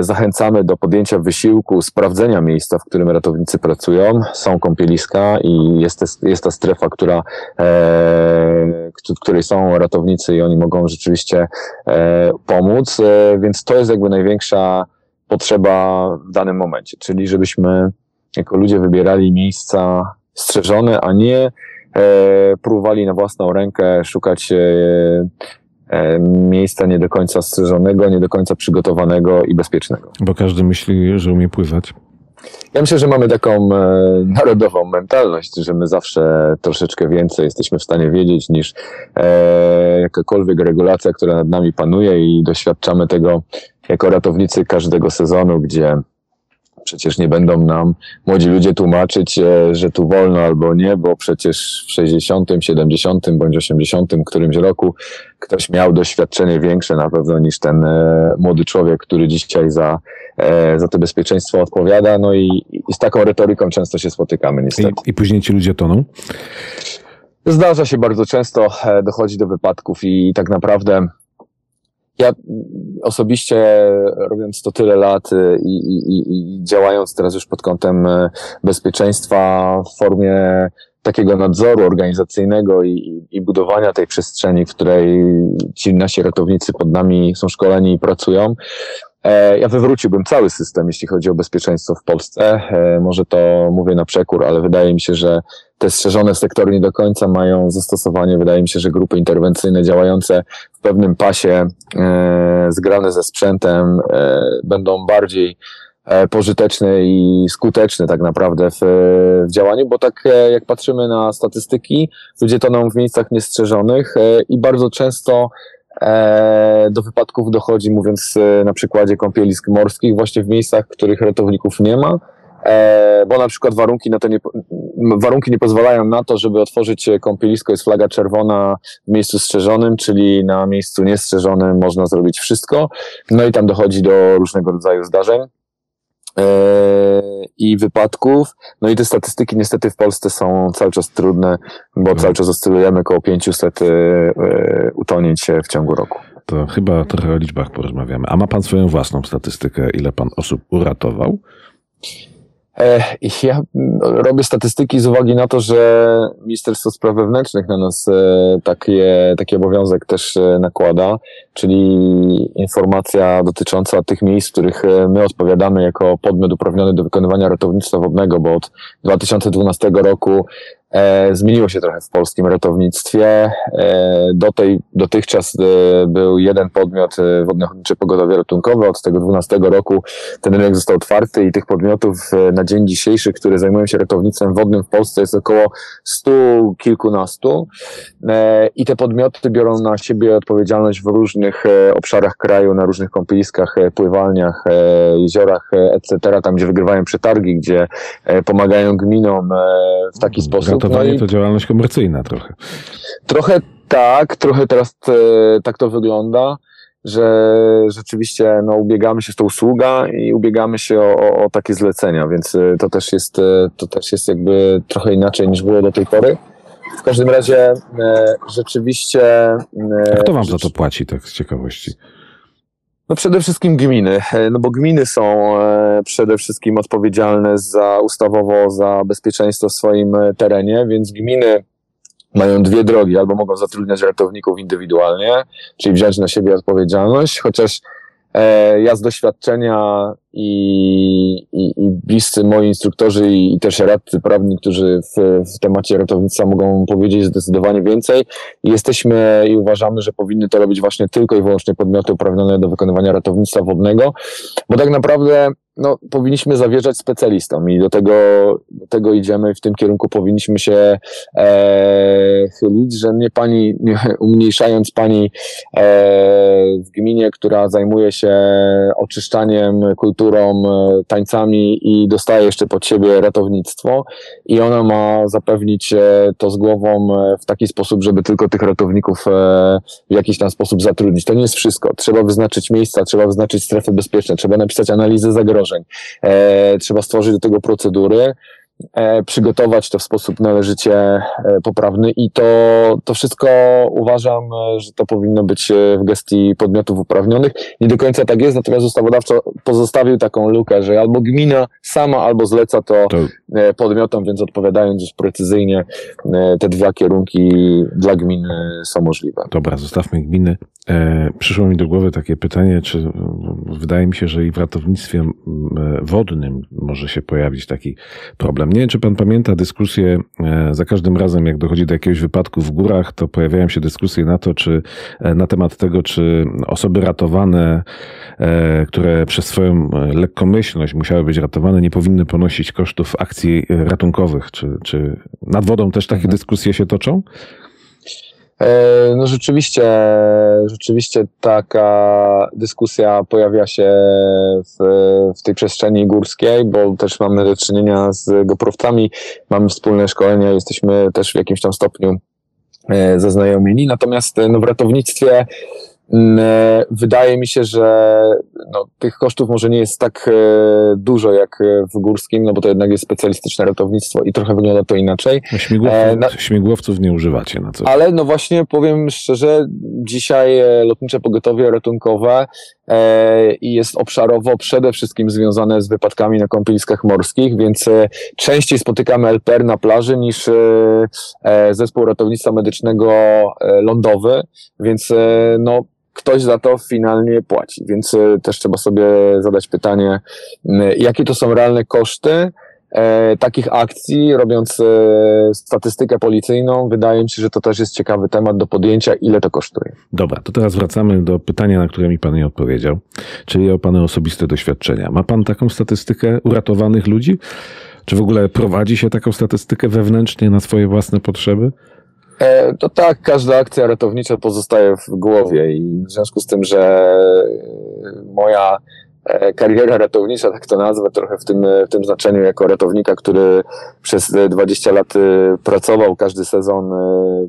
zachęcamy do podjęcia wysiłku, sprawdzenia miejsca, w którym ratownicy pracują. Są kąpieliska i jest, jest ta strefa, która, e, w której są ratownicy i oni mogą rzeczywiście e, pomóc, więc to jest jakby największa potrzeba w danym momencie, czyli żebyśmy jako ludzie wybierali miejsca strzeżone, a nie próbowali na własną rękę szukać E, miejsca nie do końca strzeżonego, nie do końca przygotowanego i bezpiecznego. Bo każdy myśli, że umie pływać. Ja myślę, że mamy taką e, narodową mentalność, że my zawsze troszeczkę więcej jesteśmy w stanie wiedzieć niż e, jakakolwiek regulacja, która nad nami panuje i doświadczamy tego jako ratownicy każdego sezonu, gdzie Przecież nie będą nam młodzi ludzie tłumaczyć, e, że tu wolno albo nie, bo przecież w 60., 70. bądź 80. którymś roku ktoś miał doświadczenie większe na pewno niż ten e, młody człowiek, który dzisiaj za, e, za to bezpieczeństwo odpowiada. No i, i z taką retoryką często się spotykamy niestety. I, i później ci ludzie toną? Zdarza się bardzo często, dochodzi do wypadków i tak naprawdę ja osobiście robiąc to tyle lat y, i, i, i działając teraz już pod kątem y, bezpieczeństwa w formie takiego nadzoru organizacyjnego i, i, budowania tej przestrzeni, w której ci nasi ratownicy pod nami są szkoleni i pracują, ja wywróciłbym cały system, jeśli chodzi o bezpieczeństwo w Polsce. E, może to mówię na przekór, ale wydaje mi się, że te strzeżone sektory nie do końca mają zastosowanie. Wydaje mi się, że grupy interwencyjne działające w pewnym pasie, e, zgrane ze sprzętem, będą bardziej pożyteczne i skuteczne tak naprawdę w, w działaniu, bo tak jak patrzymy na statystyki, ludzie toną w miejscach niestrzeżonych i bardzo często E, do wypadków dochodzi, mówiąc e, na przykładzie kąpielisk morskich, właśnie w miejscach, których ratowników nie ma, e, bo na przykład warunki, na to nie, warunki nie pozwalają na to, żeby otworzyć kąpielisko, jest flaga czerwona w miejscu strzeżonym, czyli na miejscu niestrzeżonym można zrobić wszystko, no i tam dochodzi do różnego rodzaju zdarzeń. E, i wypadków. No i te statystyki niestety w Polsce są cały czas trudne, bo no. cały czas oscylujemy około 500 e, utonięć w ciągu roku. To chyba trochę o liczbach porozmawiamy. A ma pan swoją własną statystykę, ile pan osób uratował? E, ja robię statystyki z uwagi na to, że Ministerstwo Spraw Wewnętrznych na nas e, takie, taki obowiązek też e, nakłada, czyli informacja dotycząca tych miejsc, w których my odpowiadamy jako podmiot uprawniony do wykonywania ratownictwa wodnego, bo od 2012 roku E, zmieniło się trochę w polskim ratownictwie. E, do tej, dotychczas e, był jeden podmiot Wodno-Ochotnicze Pogodowie Ratunkowe. Od tego 12 roku ten rynek został otwarty i tych podmiotów na dzień dzisiejszy, które zajmują się ratownictwem wodnym w Polsce jest około stu kilkunastu. I te podmioty biorą na siebie odpowiedzialność w różnych obszarach kraju, na różnych kąpieliskach, pływalniach, jeziorach, etc., tam gdzie wygrywają przetargi, gdzie pomagają gminom w taki mm, sposób Ratowanie no to działalność komercyjna trochę. Trochę tak, trochę teraz e, tak to wygląda, że rzeczywiście no, ubiegamy się, to usługa i ubiegamy się o, o, o takie zlecenia, więc e, to też jest, e, to też jest jakby trochę inaczej niż było do tej pory. W każdym razie rzeczywiście... A kto wam za to płaci, tak z ciekawości? No przede wszystkim gminy, no bo gminy są przede wszystkim odpowiedzialne za ustawowo za bezpieczeństwo w swoim terenie, więc gminy mają dwie drogi, albo mogą zatrudniać ratowników indywidualnie, czyli wziąć na siebie odpowiedzialność, chociaż e, ja z doświadczenia i, i, i bliscy moi instruktorzy i, i też radcy prawni, którzy w, w temacie ratownictwa mogą powiedzieć zdecydowanie więcej. Jesteśmy i uważamy, że powinny to robić właśnie tylko i wyłącznie podmioty uprawnione do wykonywania ratownictwa wodnego, bo tak naprawdę no, powinniśmy zawierzać specjalistom i do tego, do tego idziemy, w tym kierunku powinniśmy się e, chylić, że nie pani, nie, umniejszając pani e, w gminie, która zajmuje się oczyszczaniem, kulturą, e, tańcami i dostaje jeszcze pod siebie ratownictwo i ona ma zapewnić e, to z głową e, w taki sposób, żeby tylko tych ratowników w jakiś tam sposób zatrudnić. To nie jest wszystko. Trzeba wyznaczyć miejsca, trzeba wyznaczyć strefy bezpieczne, trzeba napisać analizę zagrożeń, trzeba stworzyć do tego procedury, przygotować to w sposób należycie e, poprawny i to, to wszystko uważam, że to powinno być w gestii podmiotów uprawnionych. Nie do końca tak jest, natomiast ustawodawca pozostawił taką lukę, że albo gmina sama, albo zleca to, to... podmiotom, więc odpowiadając już precyzyjnie, te dwa kierunki dla gminy są możliwe. Dobra, zostawmy gminy. E, przyszło mi do głowy takie pytanie, czy wydaje mi się, że i w ratownictwie e, wodnym może się pojawić taki problem. Nie wiem, czy pan pamięta dyskusję e, za każdym razem, jak dochodzi do jakiegoś wypadku w górach, to pojawiają się dyskusje na to, czy na temat tego, czy osoby ratowane, które przez swoją lekkomyślność musiały być ratowane, nie powinny ponosić kosztów akcji ratunkowych. Czy, czy nad wodą też takie mhm. dyskusje się toczą? E, no rzeczywiście, rzeczywiście taka dyskusja pojawia się w, w tej przestrzeni górskiej, bo też mamy do czynienia z goprowcami, mamy wspólne szkolenia, jesteśmy też w jakimś tam stopniu e, zaznajomieni. Natomiast no, w ratownictwie e, wydaje mi się, że no, tych kosztów może nie jest tak e, dużo jak e, w górskim, no bo to jednak jest specjalistyczne ratownictwo i trochę wygląda to inaczej. No, śmigłowców, na... śmigłowców nie używacie na co? Ale no właśnie powiem szczerze, dzisiaj lotnicze pogotowie ratunkowe i jest obszarowo przede wszystkim związane z wypadkami na kąpieliskach morskich, więc częściej spotykamy LPR na plaży niż zespół ratownictwa medycznego lądowy, więc no ktoś za to finalnie płaci. Więc e, też trzeba sobie zadać pytanie, jakie to są realne koszty e, takich akcji, robiąc e, statystykę policyjną. Wydaje mi się, że to też jest ciekawy temat do podjęcia, ile to kosztuje. Dobra, to teraz wracamy do pytania, na które mi Pan nie odpowiedział, czyli o Pana osobiste doświadczenia. Ma Pan taką statystykę uratowanych ludzi? Czy w ogóle prowadzi się taką statystykę wewnętrznie na swoje własne potrzeby? E, to tak, każda akcja ratownicza pozostaje w głowie i w związku z tym, że moja e, kariera ratownicza, tak to nazwę, trochę w tym, w tym znaczeniu jako ratownika, który przez 20 lat e, pracował każdy sezon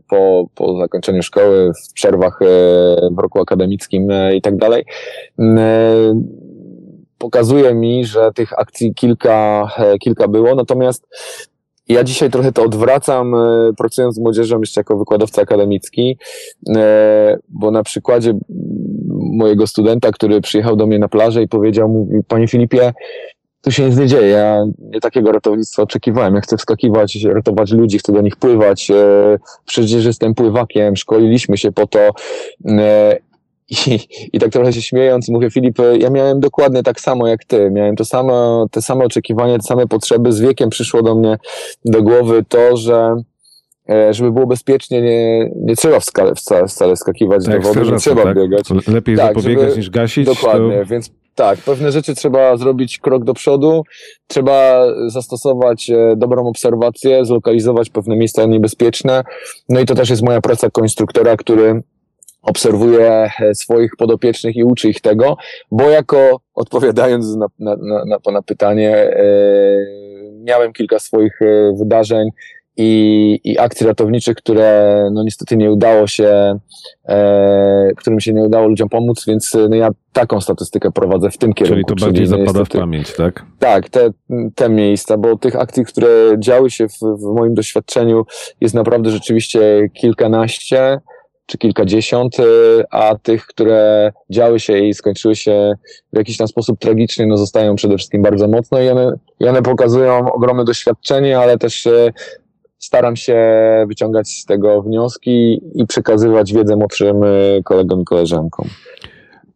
po, po zakończeniu szkoły, w przerwach w roku akademickim i tak dalej. Pokazuje mi, że tych akcji kilka, kilka było, natomiast ja dzisiaj trochę to odwracam, e, pracując z młodzieżą jeszcze jako wykładowca akademicki, e, bo na przykładzie mojego studenta, który przyjechał do mnie na plażę i powiedział mu, panie Filipie, tu się nic nie dzieje, ja nie takiego ratownictwa oczekiwałem, ja chcę wskakiwać, ratować ludzi, chcę do nich pływać, e, przecież jestem pływakiem, szkoliliśmy się po to i, I tak trochę się śmiejąc, mówię, Filip, ja miałem dokładnie tak samo jak ty. Miałem to samo, te same oczekiwania, te same potrzeby. Z wiekiem przyszło do mnie do głowy to, że e, żeby było bezpiecznie, nie, nie trzeba wcale, wcale, wcale skakiwać tak, do wody, nie trzeba tak? biegać. Lepiej tak, zapobiegać żeby, niż gasić. Dokładnie, to... więc tak, pewne rzeczy trzeba zrobić krok do przodu, trzeba zastosować e, dobrą obserwację, zlokalizować pewne miejsca niebezpieczne. No i to też jest moja praca jako instruktora, który obserwuje e, swoich podopiecznych i uczy ich tego, bo jako, odpowiadając na, na, na, na Pana pytanie, e, miałem kilka swoich e, wydarzeń i, i akcji ratowniczych, które no niestety nie udało się, e, którym się nie udało ludziom pomóc, więc no ja taką statystykę prowadzę w tym kierunku. Czyli to bardziej zapada niestety, w pamięć, tak? Tak, te, te miejsca, bo tych akcji, które działy się w, w moim doświadczeniu jest naprawdę rzeczywiście kilkanaście czy kilkadziesiąt, a tych, które działy się i skończyły się w jakiś tam sposób tragicznie, no zostają przede wszystkim bardzo mocno i one, i one pokazują ogromne doświadczenie, ale też staram się wyciągać z tego wnioski i przekazywać wiedzę młodszym kolegom i koleżankom.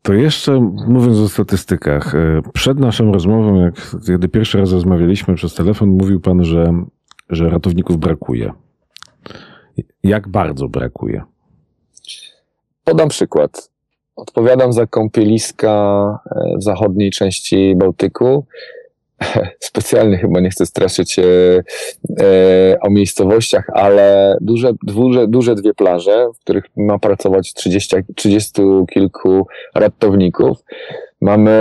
To jeszcze mówiąc o statystykach, przed naszą rozmową, jak kiedy pierwszy raz rozmawialiśmy przez telefon, mówił pan, że, że ratowników brakuje. Jak bardzo brakuje? Podam przykład. Odpowiadam za kąpieliska e, w zachodniej części Bałtyku. specjalnie chyba nie chcę straszyć e, e, o miejscowościach, ale duże, duże, duże dwie plaże, w których ma pracować 30, 30 kilku ratowników. Mamy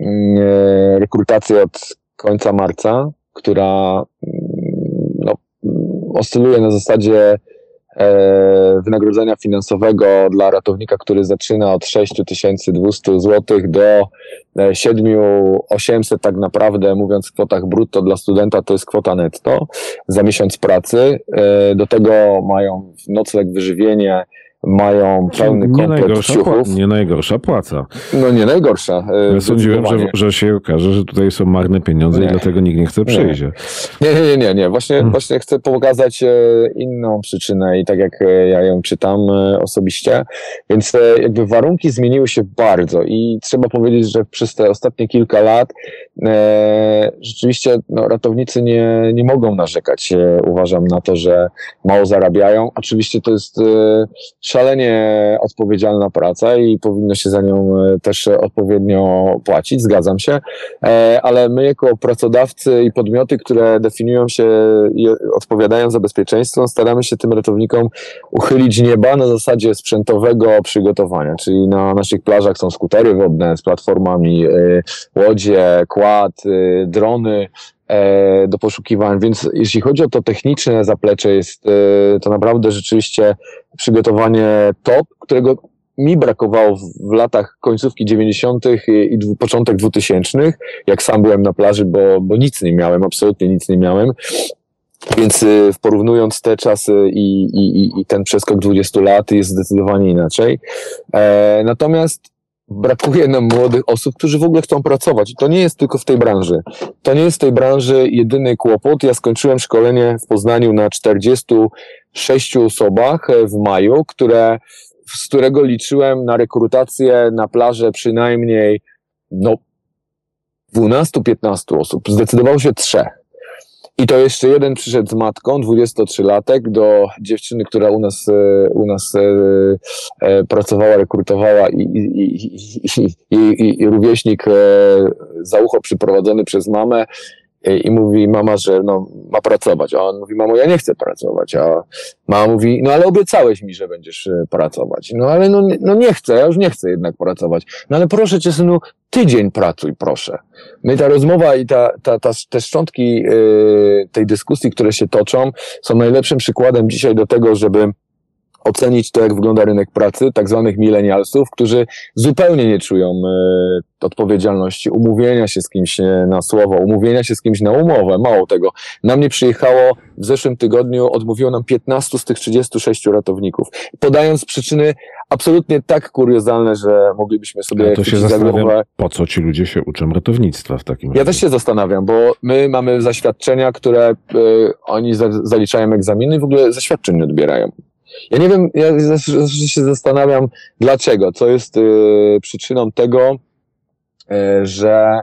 mm, e, rekrutację od końca marca, która mm, no, oscyluje na zasadzie wynagrodzenia finansowego dla ratownika, który zaczyna od 6200 zł do 7800 e, tak naprawdę, mówiąc w kwotach brutto dla studenta, to jest kwota netto za miesiąc pracy. E, do tego mają nocleg, wyżywienie, mają pełny nie komplet ciuchów. Nie najgorsza płaca. No nie najgorsza. Ja sądziłem, że, że się okaże, że tutaj są marne pieniądze nie. i dlatego nikt nie chce przyjść. Nie, nie, nie, nie. nie. Właśnie, hmm. właśnie chcę pokazać e, inną przyczynę i tak jak e, ja ją czytam e, osobiście, więc jakby warunki zmieniły się bardzo i trzeba powiedzieć, że przez te ostatnie kilka lat e, rzeczywiście no, ratownicy nie, nie mogą narzekać, uważam, na to, że mało zarabiają. Oczywiście to jest e, szalenie odpowiedzialna praca i powinno się za nią e, też odpowiednio płacić, zgadzam się, e, ale my jako pracodawcy i podmioty, które definiują się i odpowiadają za bezpieczeństwo, staramy się tym ratownikom uchylić nieba na zasadzie sprzętowego przygotowania, czyli na naszych plażach są skutery wodne z platformami, e, łodzie, kład, drony, do poszukiwań, więc jeśli chodzi o to techniczne zaplecze, jest e, to naprawdę rzeczywiście przygotowanie top, którego mi brakowało w latach końcówki 90. i początek 2000, jak sam byłem na plaży, bo, bo nic nie miałem, absolutnie nic nie miałem. Więc e, porównując te czasy i, i, i ten przeskok 20 lat jest zdecydowanie inaczej. E, natomiast brakuje nam młodych osób, którzy w ogóle chcą pracować. I to nie jest tylko w tej branży. To nie jest w tej branży jedyny kłopot. Ja skończyłem szkolenie w Poznaniu na 46 osobach w maju, które, z którego liczyłem na rekrutację na plażę przynajmniej no, 12-15 osób. Zdecydowało się trzech. I to jeszcze jeden przyszedł z matką, 23-latek, do dziewczyny, która u nas, e, u nas e, e, pracowała, rekrutowała i, i, i, i, i rówieśnik za ucho przyprowadzony przez mamę i mówi mama, że no, ma pracować. A on mówi, mamo, ja nie chcę pracować. A mama mówi, no ale obiecałeś mi, że będziesz pracować. No ale no, no nie chcę, ja już nie chcę jednak pracować. No ale proszę cię, synu, tydzień pracuj, proszę. My ta rozmowa i ta, ta, ta, te szczątki yy, tej dyskusji, które się toczą, są najlepszym przykładem dzisiaj do tego, żeby ocenić to, jak wygląda rynek pracy, tak zwanych milenialsów, którzy zupełnie nie czują e, odpowiedzialności umówienia się z kimś e, na słowo, umówienia się z kimś na umowę. Mało tego. Na mnie przyjechało w zeszłym tygodniu, odmówiło nam 15 z tych 36 ratowników, podając przyczyny absolutnie tak kuriozalne, że moglibyśmy sobie... Ja to się zastanawiam, po co ci ludzie się uczą ratownictwa w takim razie? Ja też się zastanawiam, bo my mamy zaświadczenia, które y, oni za, zaliczają egzaminy i w ogóle zaświadczeń nie odbierają. Ja nie wiem, ja zawsze się zastanawiam, dlaczego, co jest y, przyczyną tego, y, że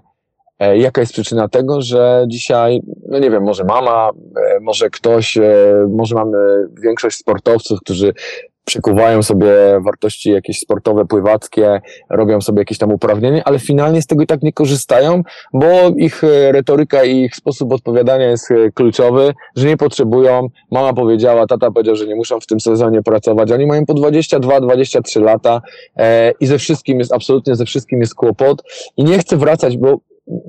y, jaka jest przyczyna tego, że dzisiaj, no nie wiem, może mama, e, może ktoś, e, może mamy większość sportowców, którzy przekuwają sobie wartości jakieś sportowe, pływackie, robią sobie jakieś tam uprawnienie, ale finalnie z tego i tak nie korzystają, bo ich e, retoryka i ich sposób odpowiadania jest e, kluczowy, że nie potrzebują. Mama powiedziała, tata powiedział, że nie muszą w tym sezonie pracować. Oni mają po 22-23 lata e, i ze wszystkim jest, absolutnie ze wszystkim jest kłopot i nie chcę wracać, bo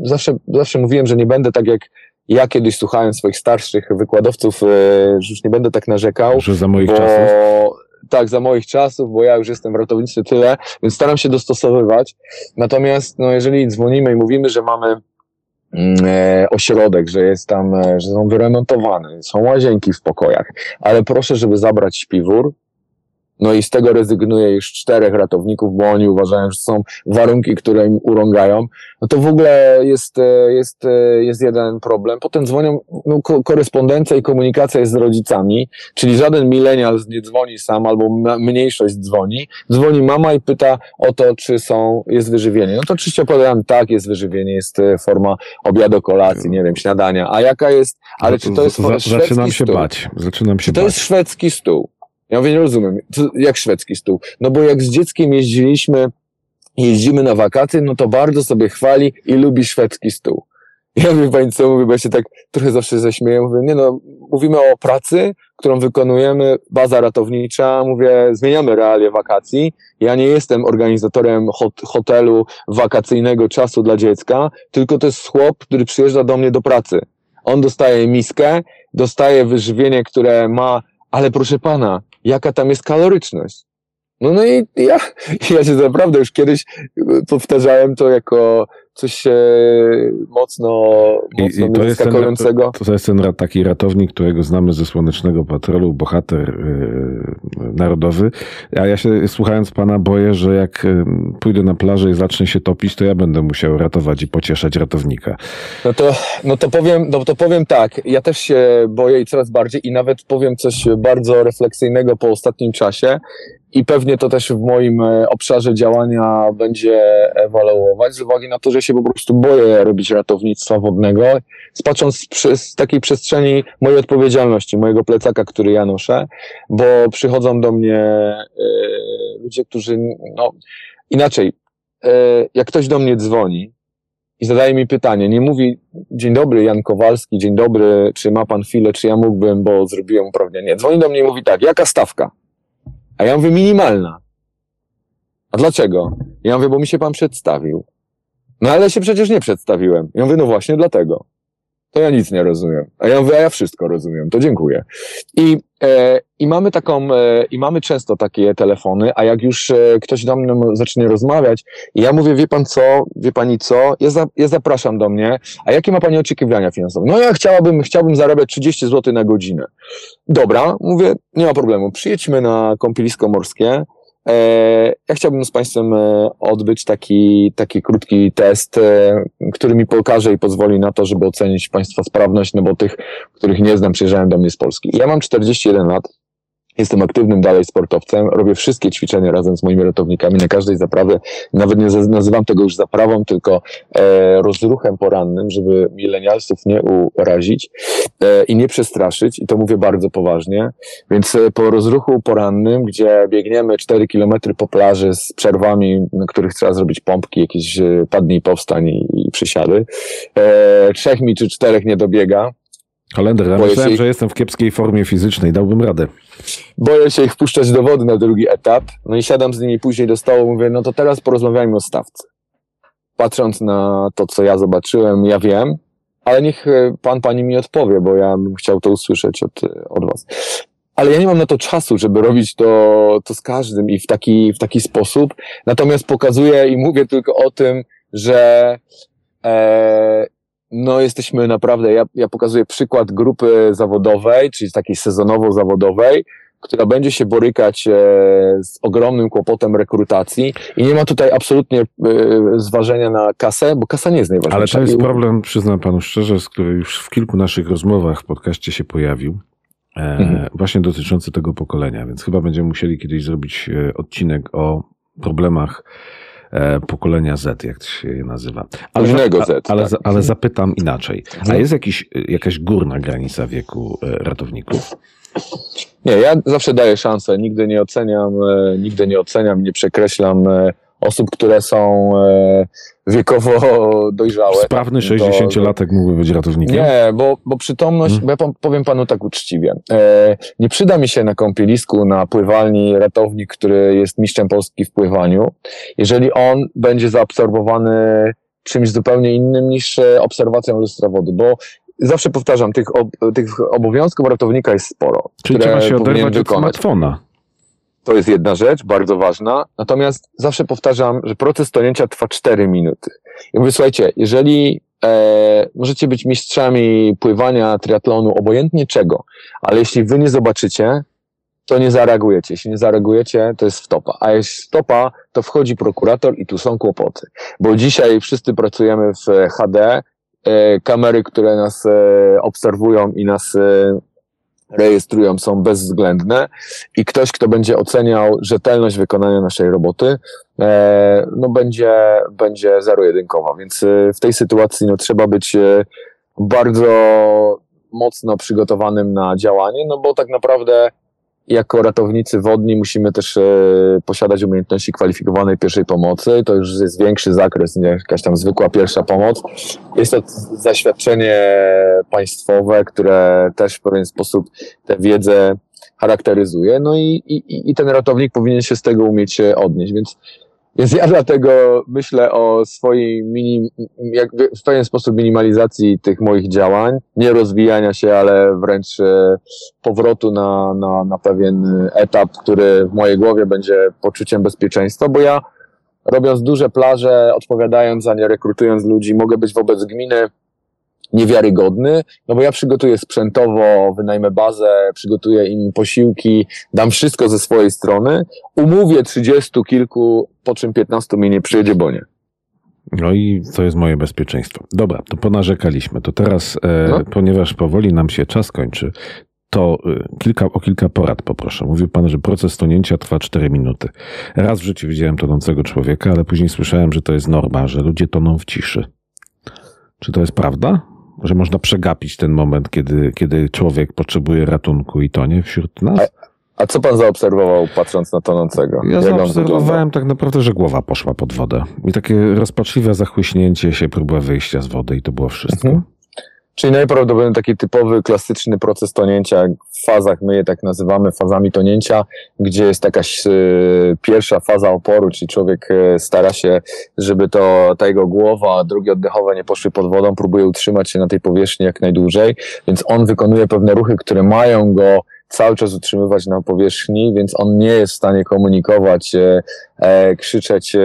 zawsze, zawsze mówiłem, że nie będę tak jak ja kiedyś słuchałem swoich starszych wykładowców, e, że już nie będę tak narzekał. Że za moich bo... czasów tak, za moich czasów, bo ja już jestem w ratownictwie tyle, więc staram się dostosowywać. Natomiast, no, jeżeli dzwonimy i mówimy, że mamy mm, e, ośrodek, że jest tam, e, że są wyremontowane, są łazienki w pokojach, ale proszę, żeby zabrać śpiwór, no i z tego rezygnuje już czterech ratowników, bo oni uważają, że są warunki, które im urągają, no to w ogóle jest, e, jest, e, jest jeden problem. Potem dzwonią, no, korespondencja i komunikacja jest z rodzicami, czyli żaden milenial nie dzwoni sam, albo mniejszość dzwoni. Dzwoni mama i pyta o to, czy są, jest wyżywienie. No to oczywiście odpowiadam, tak, jest wyżywienie, jest e, forma obiadu, kolacji, nie wiem, śniadania. A jaka jest, ale czy to jest no Zaczynam się stół? bać. Zaczynam się czy to bać. jest szwedzki stół? Ja mówię, nie rozumiem. Jak szwedzki stół? No bo jak z dzieckiem jeździliśmy, jeździmy na wakacje, no to bardzo sobie chwali i lubi szwedzki stół. Ja mówię, pani co, mówię, bo ja się tak trochę zawsze zaśmieję, mówię, nie no, mówimy o pracy, którą wykonujemy, baza ratownicza, mówię, zmieniamy realie wakacji. Ja nie jestem organizatorem hot hotelu wakacyjnego czasu dla dziecka, tylko to jest chłop, który przyjeżdża do mnie do pracy. On dostaje miskę, dostaje wyżywienie, które ma, ale proszę pana, jaka tam jest kaloryczność. No, no i ja, ja się naprawdę już kiedyś powtarzałem to jako coś mocno, mocno I, i to jest ten, to, to jest ten taki ratownik, którego znamy ze Słonecznego Patrolu, bohater yy, narodowy. A ja się słuchając pana boję, że jak yy, pójdę na plażę i zacznę się topić, to ja będę musiał ratować i pocieszać ratownika. No to, no to powiem, no to powiem tak, ja też się boję i coraz bardziej i nawet powiem coś bardzo refleksyjnego po ostatnim czasie i pewnie to też w moim e, obszarze działania będzie ewaluować, z uwagi na to, że się po prostu boję robić ratownictwa wodnego, patrząc z takiej przestrzeni mojej odpowiedzialności, mojego plecaka, który ja noszę, bo przychodzą do mnie y, ludzie, którzy, no inaczej, y, jak ktoś do mnie dzwoni i zadaje mi pytanie, nie mówi dzień dobry Jan Kowalski, dzień dobry, czy ma pan chwilę, czy ja mógłbym, bo zrobiłem uprawnienie. Dzwoni do mnie i mówi tak, jaka stawka? A ja mówię, minimalna. A dlaczego? Ja mówię, bo mi się pan przedstawił. No ale się przecież nie przedstawiłem. Ja mówię, no właśnie dlatego. To ja nic nie rozumiem. A ja mówię, a ja wszystko rozumiem, to dziękuję. I, e, i mamy taką, e, i mamy często takie telefony, a jak już e, ktoś do mnie zacznie rozmawiać, ja mówię, wie pan co, wie pani co, ja, za, ja zapraszam do mnie, a jakie ma pani oczekiwania finansowe? No ja chciałabym, chciałbym zarabiać 30 zł na godzinę. Dobra, mówię, nie ma problemu, przyjedźmy na kąpielisko morskie, ja chciałbym z Państwem e, odbyć taki, taki krótki test, e, który mi pokaże i pozwoli na to, żeby ocenić Państwa sprawność, no bo tych, których nie znam, przyjeżdżają do mnie z Polski. Ja mam 41 lat, Jestem aktywnym dalej sportowcem, robię wszystkie ćwiczenia razem z moimi ratownikami na każdej zaprawie. Nawet nie nazywam tego już zaprawą, tylko e, rozruchem porannym, żeby milenialsów nie urazić e, i nie przestraszyć. I to mówię bardzo poważnie. Więc e, po rozruchu porannym, gdzie biegniemy 4 kilometry po plaży z przerwami, na których trzeba zrobić pompki, jakieś e, padnij powstań i, i przysiady, e, trzech mi czy czterech nie dobiega, Kalender, ja myślałem, że jestem w kiepskiej formie fizycznej, dałbym radę. Boję się ich wpuszczać do wody na drugi etap, no i siadam z nimi później do stołu, mówię, no to teraz porozmawiajmy o stawce. Patrząc na to, co ja zobaczyłem, ja wiem, ale niech e, pan, pani mi odpowie, bo ja bym chciał to usłyszeć od, od was. Ale ja nie mam na to czasu, żeby robić to, to z każdym i w taki, w taki sposób. Natomiast pokazuję i mówię tylko o tym, że e, no jesteśmy naprawdę, ja, ja pokazuję przykład grupy zawodowej, czyli takiej sezonowo-zawodowej, która będzie się borykać e, z ogromnym kłopotem rekrutacji i nie ma tutaj absolutnie e, zważenia na kasę, bo kasa nie jest najważniejsza. Ale to jest problem, przyznam panu szczerze, z który już w kilku naszych rozmowach w podcaście się pojawił. E, mhm. Właśnie dotyczący tego pokolenia, więc chyba będziemy musieli kiedyś zrobić odcinek o problemach pokolenia Z, jak to się je nazywa. Ale, Późnego Z. Ale, tak. ale zapytam inaczej. A mhm. jest jakiś, jakaś górna granica wieku e, ratowników? Nie, ja zawsze daję szansę. Nigdy nie oceniam, e, nigdy nie oceniam, nie przekreślam osób, które są e, wiekowo dojrzałe. Sprawny 60-latek to... mógłby być ratownikiem? Nie, bo, bo przytomność, hmm. bo ja powiem panu tak uczciwie, e, nie przyda mi się na kąpielisku, na pływalni ratownik, który jest mistrzem Polski w pływaniu, jeżeli on będzie zaabsorbowany czymś zupełnie innym niż e, obserwacją lustra wody, bo zawsze powtarzam, tych, ob, tych obowiązków ratownika jest sporo. Czyli trzeba się oderwać od smartfona. To jest jedna rzecz, bardzo ważna. Natomiast zawsze powtarzam, że proces tonięcia trwa 4 minuty. I mówię, słuchajcie, jeżeli e, możecie być mistrzami pływania, triatlonu, obojętnie czego, ale jeśli wy nie zobaczycie, to nie zareagujecie. Jeśli nie zareagujecie, to jest wtopa. A jeśli wtopa, to wchodzi prokurator i tu są kłopoty. Bo dzisiaj wszyscy pracujemy w HD, e, kamery, które nas e, obserwują i nas e, rejestrują, są bezwzględne i ktoś, kto będzie oceniał rzetelność wykonania naszej roboty, no będzie, będzie zero-jedynkowa. Więc w tej sytuacji no, trzeba być bardzo mocno przygotowanym na działanie, no bo tak naprawdę jako ratownicy wodni musimy też e, posiadać umiejętności kwalifikowanej pierwszej pomocy. To już jest większy zakres niż jakaś tam zwykła pierwsza pomoc. Jest to zaświadczenie państwowe, które też w pewien sposób tę wiedzę charakteryzuje. No i, i, i ten ratownik powinien się z tego umieć odnieść. Więc więc ja dlatego myślę o swojej mini, jakby w pewien sposób minimalizacji tych moich działań, nie rozwijania się, ale wręcz e, powrotu na, na, na pewien etap, który w mojej głowie będzie poczuciem bezpieczeństwa, bo ja robiąc duże plaże, odpowiadając za nie, rekrutując ludzi, mogę być wobec gminy niewiarygodny, no bo ja przygotuję sprzętowo, wynajmę bazę, przygotuję im posiłki, dam wszystko ze swojej strony, umówię trzydziestu kilku, po czym piętnastu mi nie przyjedzie, bo nie. No i to jest moje bezpieczeństwo. Dobra, to ponarzekaliśmy. To teraz, e, no. ponieważ powoli nam się czas kończy, to e, kilka, o kilka porad poproszę. Mówił pan, że proces tonięcia trwa 4 minuty. Raz w życiu widziałem tonącego człowieka, ale później słyszałem, że to jest norma, że ludzie toną w ciszy. Czy to jest prawda? Że można przegapić ten moment, kiedy, kiedy człowiek potrzebuje ratunku i tonie wśród nas? A, a co pan zaobserwował, patrząc na tonącego? Ja Jak zaobserwowałem tak naprawdę, że głowa poszła pod wodę. I takie rozpaczliwe zachłyśnięcie się, próba wyjścia z wody i to było wszystko. Mhm. Czyli najprawdopodobniej taki typowy, klasyczny proces tonięcia w fazach, my je tak nazywamy fazami tonięcia, gdzie jest jakaś y, pierwsza faza oporu, czyli człowiek y, stara się, żeby to ta jego głowa, drogi oddechowe nie poszły pod wodą, próbuje utrzymać się na tej powierzchni jak najdłużej, więc on wykonuje pewne ruchy, które mają go cały czas utrzymywać na powierzchni, więc on nie jest w stanie komunikować, e, e krzyczeć e,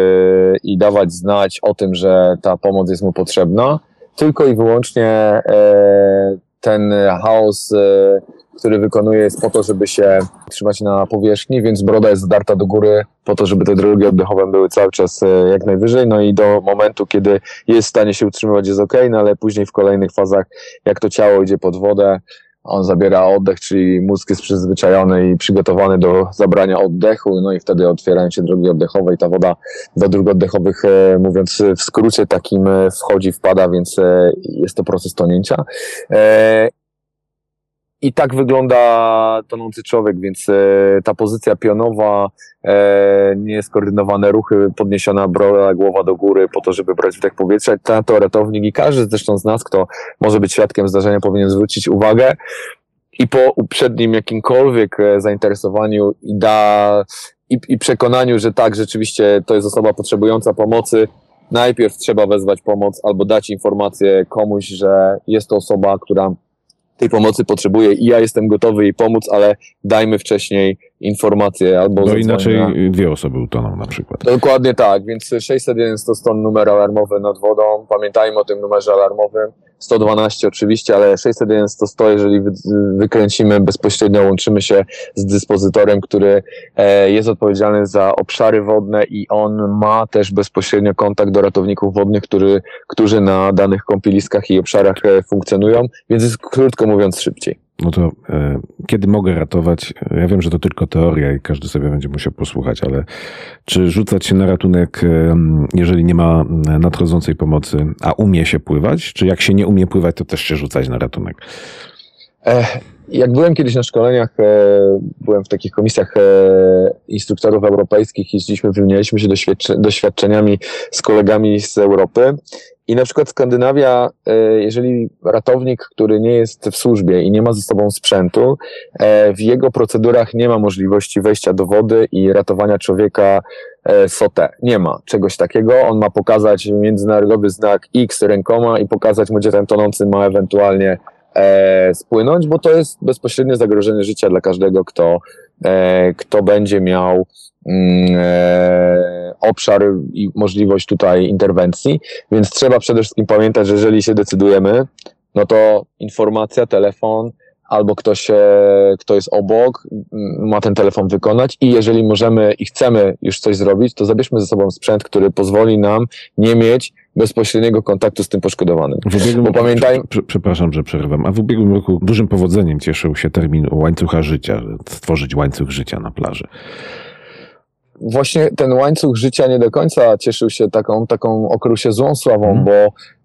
i dawać znać o tym, że ta pomoc jest mu potrzebna tylko i wyłącznie e, ten chaos, e, który wykonuje jest po to, żeby się trzymać na powierzchni, więc broda jest zdarta do góry po to, żeby te drogi oddechowe były cały czas e, jak najwyżej, no i do momentu, kiedy jest w stanie się utrzymywać jest ok, no ale później w kolejnych fazach, jak to ciało idzie pod wodę, on zabiera oddech, czyli mózg jest przyzwyczajony i przygotowany do zabrania oddechu, no i wtedy otwierają się drogi oddechowe i ta woda do dróg oddechowych, e, mówiąc w skrócie takim, e, wchodzi, wpada, więc e, jest to proces tonięcia. I tak wygląda tonący człowiek, więc e, ta pozycja pionowa, e, nieskoordynowane ruchy, podniesiona broda, głowa do góry po to, żeby brać wdech powietrza. Ten to ratownik i każdy zresztą z nas, kto może być świadkiem zdarzenia, powinien zwrócić uwagę i po uprzednim jakimkolwiek e, zainteresowaniu i da i, i przekonaniu, że tak, rzeczywiście to jest osoba potrzebująca pomocy, najpierw trzeba wezwać pomoc albo dać informację komuś, że jest to osoba, która tej pomocy potrzebuje i ja jestem gotowy jej pomóc, ale dajmy wcześniej informacje albo... No inaczej dwie osoby utoną na przykład. Dokładnie tak, więc 601 to stąd numer alarmowy nad wodą, pamiętajmy o tym numerze alarmowym, 112 oczywiście, ale 601 to 100, jeżeli wykręcimy bezpośrednio, łączymy się z dyspozytorem, który e, jest odpowiedzialny za obszary wodne i on ma też bezpośrednio kontakt do ratowników wodnych, który, którzy na danych kąpieliskach i obszarach e, funkcjonują, więc jest krótko mówiąc szybciej. No to e, kiedy mogę ratować? Ja wiem, że to tylko teoria i każdy sobie będzie musiał posłuchać, ale czy rzucać się na ratunek, e, jeżeli nie ma nadchodzącej pomocy, a umie się pływać? Czy jak się nie umie pływać, to też się rzucać na ratunek? Jak byłem kiedyś na szkoleniach, e, byłem w takich komisjach e, instruktorów europejskich, jeździliśmy, wymienialiśmy się doświadczeniami z kolegami z Europy i na przykład Skandynawia, e, jeżeli ratownik, który nie jest w służbie i nie ma ze sobą sprzętu, w jego procedurach nie ma możliwości wejścia do wody i ratowania człowieka SOTE. Nie ma czegoś takiego. On ma pokazać międzynarodowy znak X rękoma i pokazać mu, gdzie ten tonący ma ewentualnie spłynąć, bo to jest bezpośrednie zagrożenie życia dla każdego, kto, kto będzie miał Mm, e, obszar i możliwość tutaj interwencji, więc trzeba przede wszystkim pamiętać, że jeżeli się decydujemy, no to informacja, telefon, albo ktoś, kto jest obok, ma ten telefon wykonać i jeżeli możemy i chcemy już coś zrobić, to zabierzmy ze sobą sprzęt, który pozwoli nam nie mieć bezpośredniego kontaktu z tym poszkodowanym. W ubiegłym Bo pamiętaj... Przepraszam, że przerywam. A w ubiegłym roku dużym powodzeniem cieszył się termin łańcucha życia, stworzyć łańcuch życia na plaży właśnie ten łańcuch życia nie do końca cieszył się taką, taką okrył się złą sławą, mm. bo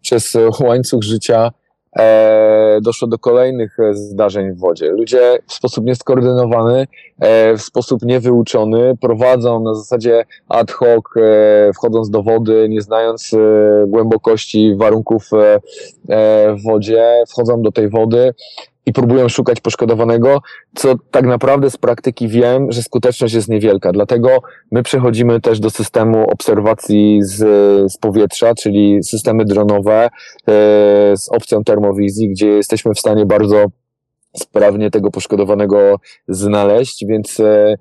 przez łańcuch życia e, doszło do kolejnych e, zdarzeń w wodzie. Ludzie w sposób nieskoordynowany, e, w sposób niewyuczony prowadzą na zasadzie ad hoc, e, wchodząc do wody, nie znając e, głębokości warunków e, w wodzie, wchodzą do tej wody, i próbują szukać poszkodowanego, co tak naprawdę z praktyki wiem, że skuteczność jest niewielka. Dlatego my przechodzimy też do systemu obserwacji z, z powietrza, czyli systemy dronowe e, z opcją termowizji, gdzie jesteśmy w stanie bardzo sprawnie tego poszkodowanego znaleźć, więc e,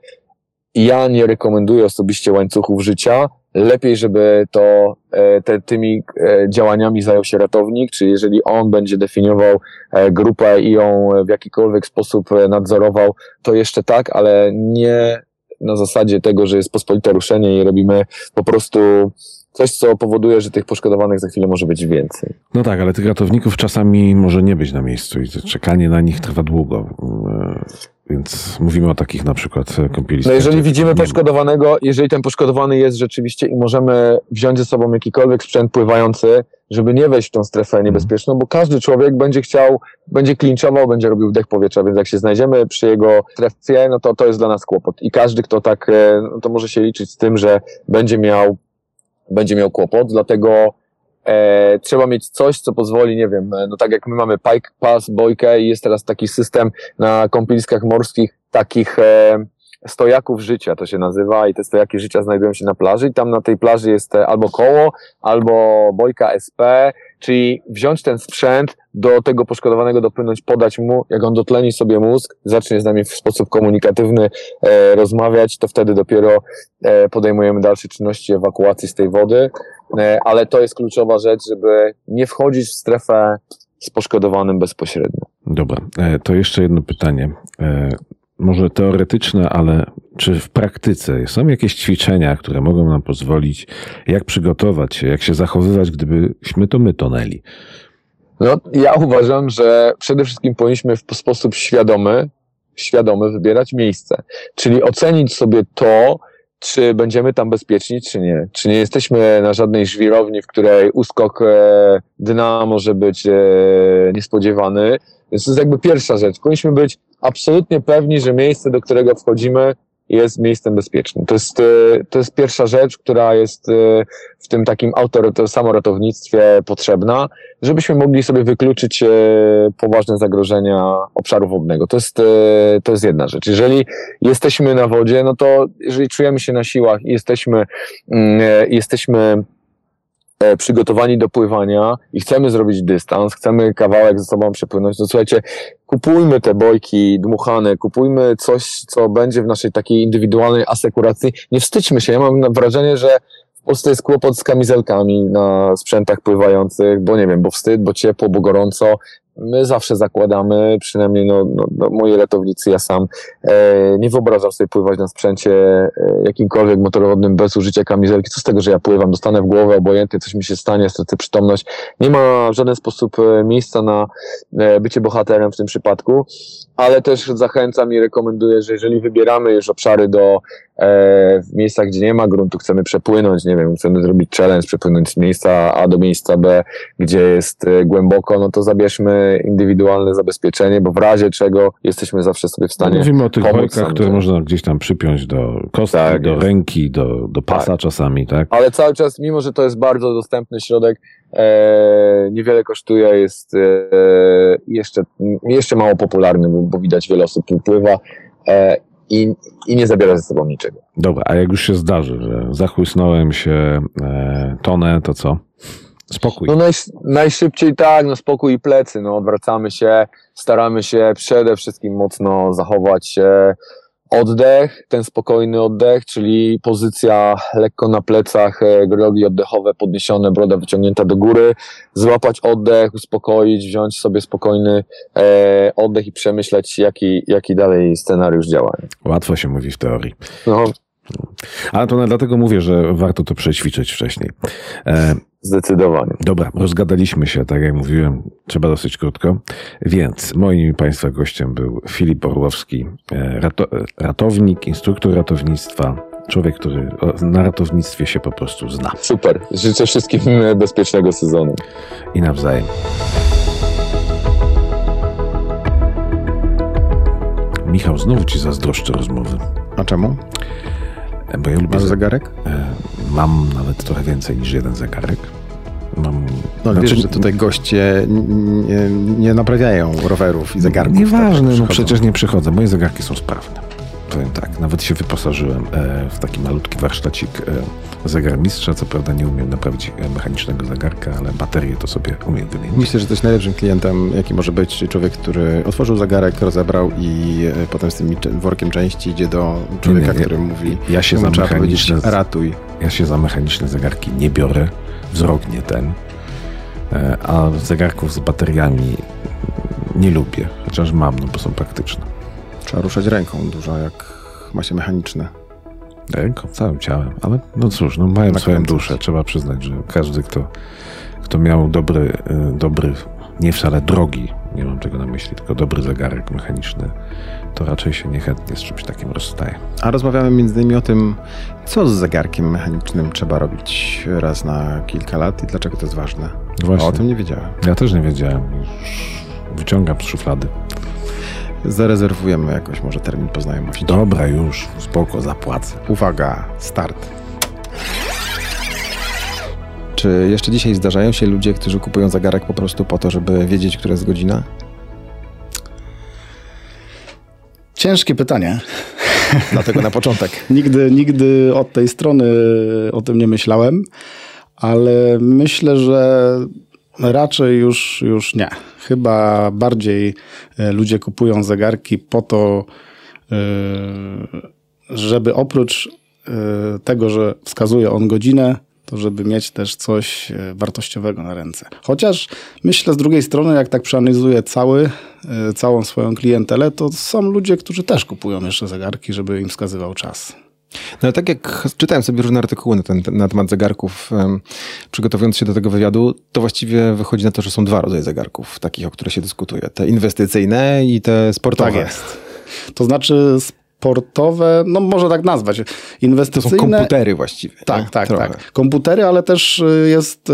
ja nie rekomenduję osobiście łańcuchów życia, lepiej, żeby to e, te, tymi e, działaniami zajął się ratownik, czy jeżeli on będzie definiował e, grupę i ją w jakikolwiek sposób nadzorował, to jeszcze tak, ale nie na zasadzie tego, że jest pospolite ruszenie i robimy po prostu coś, co powoduje, że tych poszkodowanych za chwilę może być więcej. No tak, ale tych ratowników czasami może nie być na miejscu i czekanie na nich trwa długo. Więc mówimy o takich na przykład kąpieliskach. No jeżeli widzimy poszkodowanego, jeżeli ten poszkodowany jest rzeczywiście i możemy wziąć ze sobą jakikolwiek sprzęt pływający, żeby nie wejść w tą strefę mhm. niebezpieczną, bo każdy człowiek będzie chciał, będzie klinczował, będzie robił wdech powietrza, więc jak się znajdziemy przy jego strefie, no to to jest dla nas kłopot. I każdy, kto tak, e, no to może się liczyć z tym, że będzie miał, będzie miał kłopot, dlatego e, trzeba mieć coś, co pozwoli, nie wiem, no tak jak my mamy Pike Pass, Bojkę i jest teraz taki system na kąpieliskach morskich, takich e, stojaków życia to się nazywa i te stojaki życia znajdują się na plaży i tam na tej plaży jest e, albo koło, albo bojka SP, czyli wziąć ten sprzęt, do tego poszkodowanego dopłynąć, podać mu, jak on dotleni sobie mózg, zacznie z nami w sposób komunikatywny e, rozmawiać, to wtedy dopiero e, podejmujemy dalsze czynności ewakuacji z tej wody, e, ale to jest kluczowa rzecz, żeby nie wchodzić w strefę z poszkodowanym bezpośrednio. Dobra, e, to jeszcze jedno pytanie. E, może teoretyczne, ale czy w praktyce są jakieś ćwiczenia, które mogą nam pozwolić, jak przygotować się, jak się zachowywać, gdybyśmy to my tonęli? No, ja uważam, że przede wszystkim powinniśmy w sposób świadomy, świadomy wybierać miejsce, czyli ocenić sobie to, czy będziemy tam bezpieczni, czy nie. Czy nie jesteśmy na żadnej żwirowni, w której uskok e, dna może być e, niespodziewany. Więc to jest jakby pierwsza rzecz. Powinniśmy być absolutnie pewni, że miejsce, do którego wchodzimy, jest miejscem bezpiecznym. To jest, e, to jest pierwsza rzecz, która jest e, w tym takim samoratownictwie potrzebna, żebyśmy mogli sobie wykluczyć e, poważne zagrożenia obszaru wodnego. To jest, to jest jedna rzecz. Jeżeli jesteśmy na wodzie, no to jeżeli czujemy się na siłach i jesteśmy, mm, jesteśmy przygotowani do pływania i chcemy zrobić dystans, chcemy kawałek ze sobą przepłynąć, to słuchajcie, kupujmy te bojki dmuchane, kupujmy coś, co będzie w naszej takiej indywidualnej asekuracji. Nie wstydźmy się. Ja mam wrażenie, że w Polsce jest kłopot z kamizelkami na sprzętach pływających, bo nie wiem, bo wstyd, bo ciepło, bo gorąco. My zawsze zakładamy, przynajmniej no, no, no ratownicy, ja sam e, nie wyobrażam sobie pływać na sprzęcie e, jakimkolwiek motorowodnym bez użycia kamizelki. Co z tego, że ja pływam, dostanę w głowę obojętnie, coś mi się stanie, stracę przytomność. Nie ma w żaden sposób e, miejsca na e, bycie bohaterem w tym przypadku, ale też zachęcam i rekomenduję, że jeżeli wybieramy już obszary do E, w miejscach, gdzie nie ma gruntu, chcemy przepłynąć, nie wiem, chcemy zrobić challenge, przepłynąć z miejsca A do miejsca B, gdzie jest e, głęboko, no to zabierzmy indywidualne zabezpieczenie, bo w razie czego jesteśmy zawsze sobie w stanie Mówimy o tych bojkach, które można gdzieś tam przypiąć do kostki, tak, do jest. ręki, do, do pasa tak. czasami, tak? Ale cały czas, mimo że to jest bardzo dostępny środek, e, niewiele kosztuje, jest e, jeszcze, jeszcze mało popularny, bo, bo widać wiele osób pływa e, i, i nie zabiera ze sobą niczego. Dobra, a jak już się zdarzy, że zachłysnąłem się e, tonę, to co? Spokój. No naj, najszybciej tak, no spokój i plecy, no odwracamy się, staramy się przede wszystkim mocno zachować się oddech, ten spokojny oddech, czyli pozycja lekko na plecach, e, grogi oddechowe podniesione, broda wyciągnięta do góry, złapać oddech, uspokoić, wziąć sobie spokojny e, oddech i przemyśleć, jaki, jaki dalej scenariusz działania. Łatwo się mówi w teorii. No, Ale to dlatego mówię, że warto to przećwiczyć wcześniej. E, zdecydowanie. Dobra, rozgadaliśmy się, tak jak mówiłem, trzeba dosyć krótko. Więc moim Państwa gościem był Filip Orłowski, e, rato, ratownik, instruktor ratownictwa, człowiek, który na ratownictwie się po prostu zna. Super. Życzę wszystkim bezpiecznego sezonu. I nawzajem. Michał, znowu Ci zazdroszczę rozmowy. A czemu? Bo ja lubię. Masz zegarek? e, Mam nawet trochę więcej niż jeden zegarek. Mam. No znaczy, wiesz, że tutaj goście nie, nie naprawiają rowerów i zegarków. Nieważne, tak, no przecież nie przychodzę. Moje zegarki są sprawne. Powiem tak, nawet się wyposażyłem e, w taki malutki warsztacik e, zegarmistrza. Co prawda nie umiem naprawić e, mechanicznego zegarka, ale baterię to sobie umiem wymienić. Myślę, że też najlepszym klientem, jaki może być, czyli człowiek, który otworzył zegarek, rozebrał i e, potem z tym workiem części idzie do człowieka, Nie, nie, nie. który mówi, Ja się za trzeba powiedzieć, mechaniczne, ratuj. ja się za mechaniczne zegarki nie biorę. Wzrok nie ten. E, a zegarków z bateriami nie lubię. Chociaż mam, no bo są praktyczne. Trzeba ruszać ręką dużo, jak ma się mechaniczne. Ręką, całym ciałem, ale no cóż, no mają swoją duszę. Trzeba przyznać, że każdy, kto, kto miał dobry, y, dobry, nie wcale drogi, nie mam tego na myśli, tylko dobry zegarek mechaniczny, to raczej się niechętnie z czymś takim rozstaje. A rozmawiamy między innymi o tym, co z zegarkiem mechanicznym trzeba robić raz na kilka lat i dlaczego to jest ważne. Właśnie. O tym nie wiedziałem. Ja też nie wiedziałem. Już wyciągam z szuflady. Zarezerwujemy jakoś może termin poznajomości. Dobra, już, spoko, zapłacę. Uwaga, start. Czy jeszcze dzisiaj zdarzają się ludzie, którzy kupują zegarek po prostu po to, żeby wiedzieć, która jest godzina? Ciężkie pytanie. Dlatego na początek. Nigdy, nigdy od tej strony o tym nie myślałem, ale myślę, że raczej już, już nie. Chyba bardziej e, ludzie kupują zegarki po to, e, żeby oprócz e, tego, że wskazuje on godzinę, to żeby mieć też coś wartościowego na ręce. Chociaż myślę z drugiej strony, jak tak przeanalizuję cały, całą swoją klientelę, to są ludzie, którzy też kupują jeszcze zegarki, żeby im wskazywał czas. No ale tak jak czytałem sobie różne artykuły na, ten, na temat zegarków, em, przygotowując się do tego wywiadu, to właściwie wychodzi na to, że są dwa rodzaje zegarków, takich, o których się dyskutuje. Te inwestycyjne i te sportowe. Tak jest. To znaczy sportowe, no może tak nazwać, To inwestycyjne. są komputery właściwie. Tak, nie? tak, Trochę. tak. Komputery, ale też y, jest y,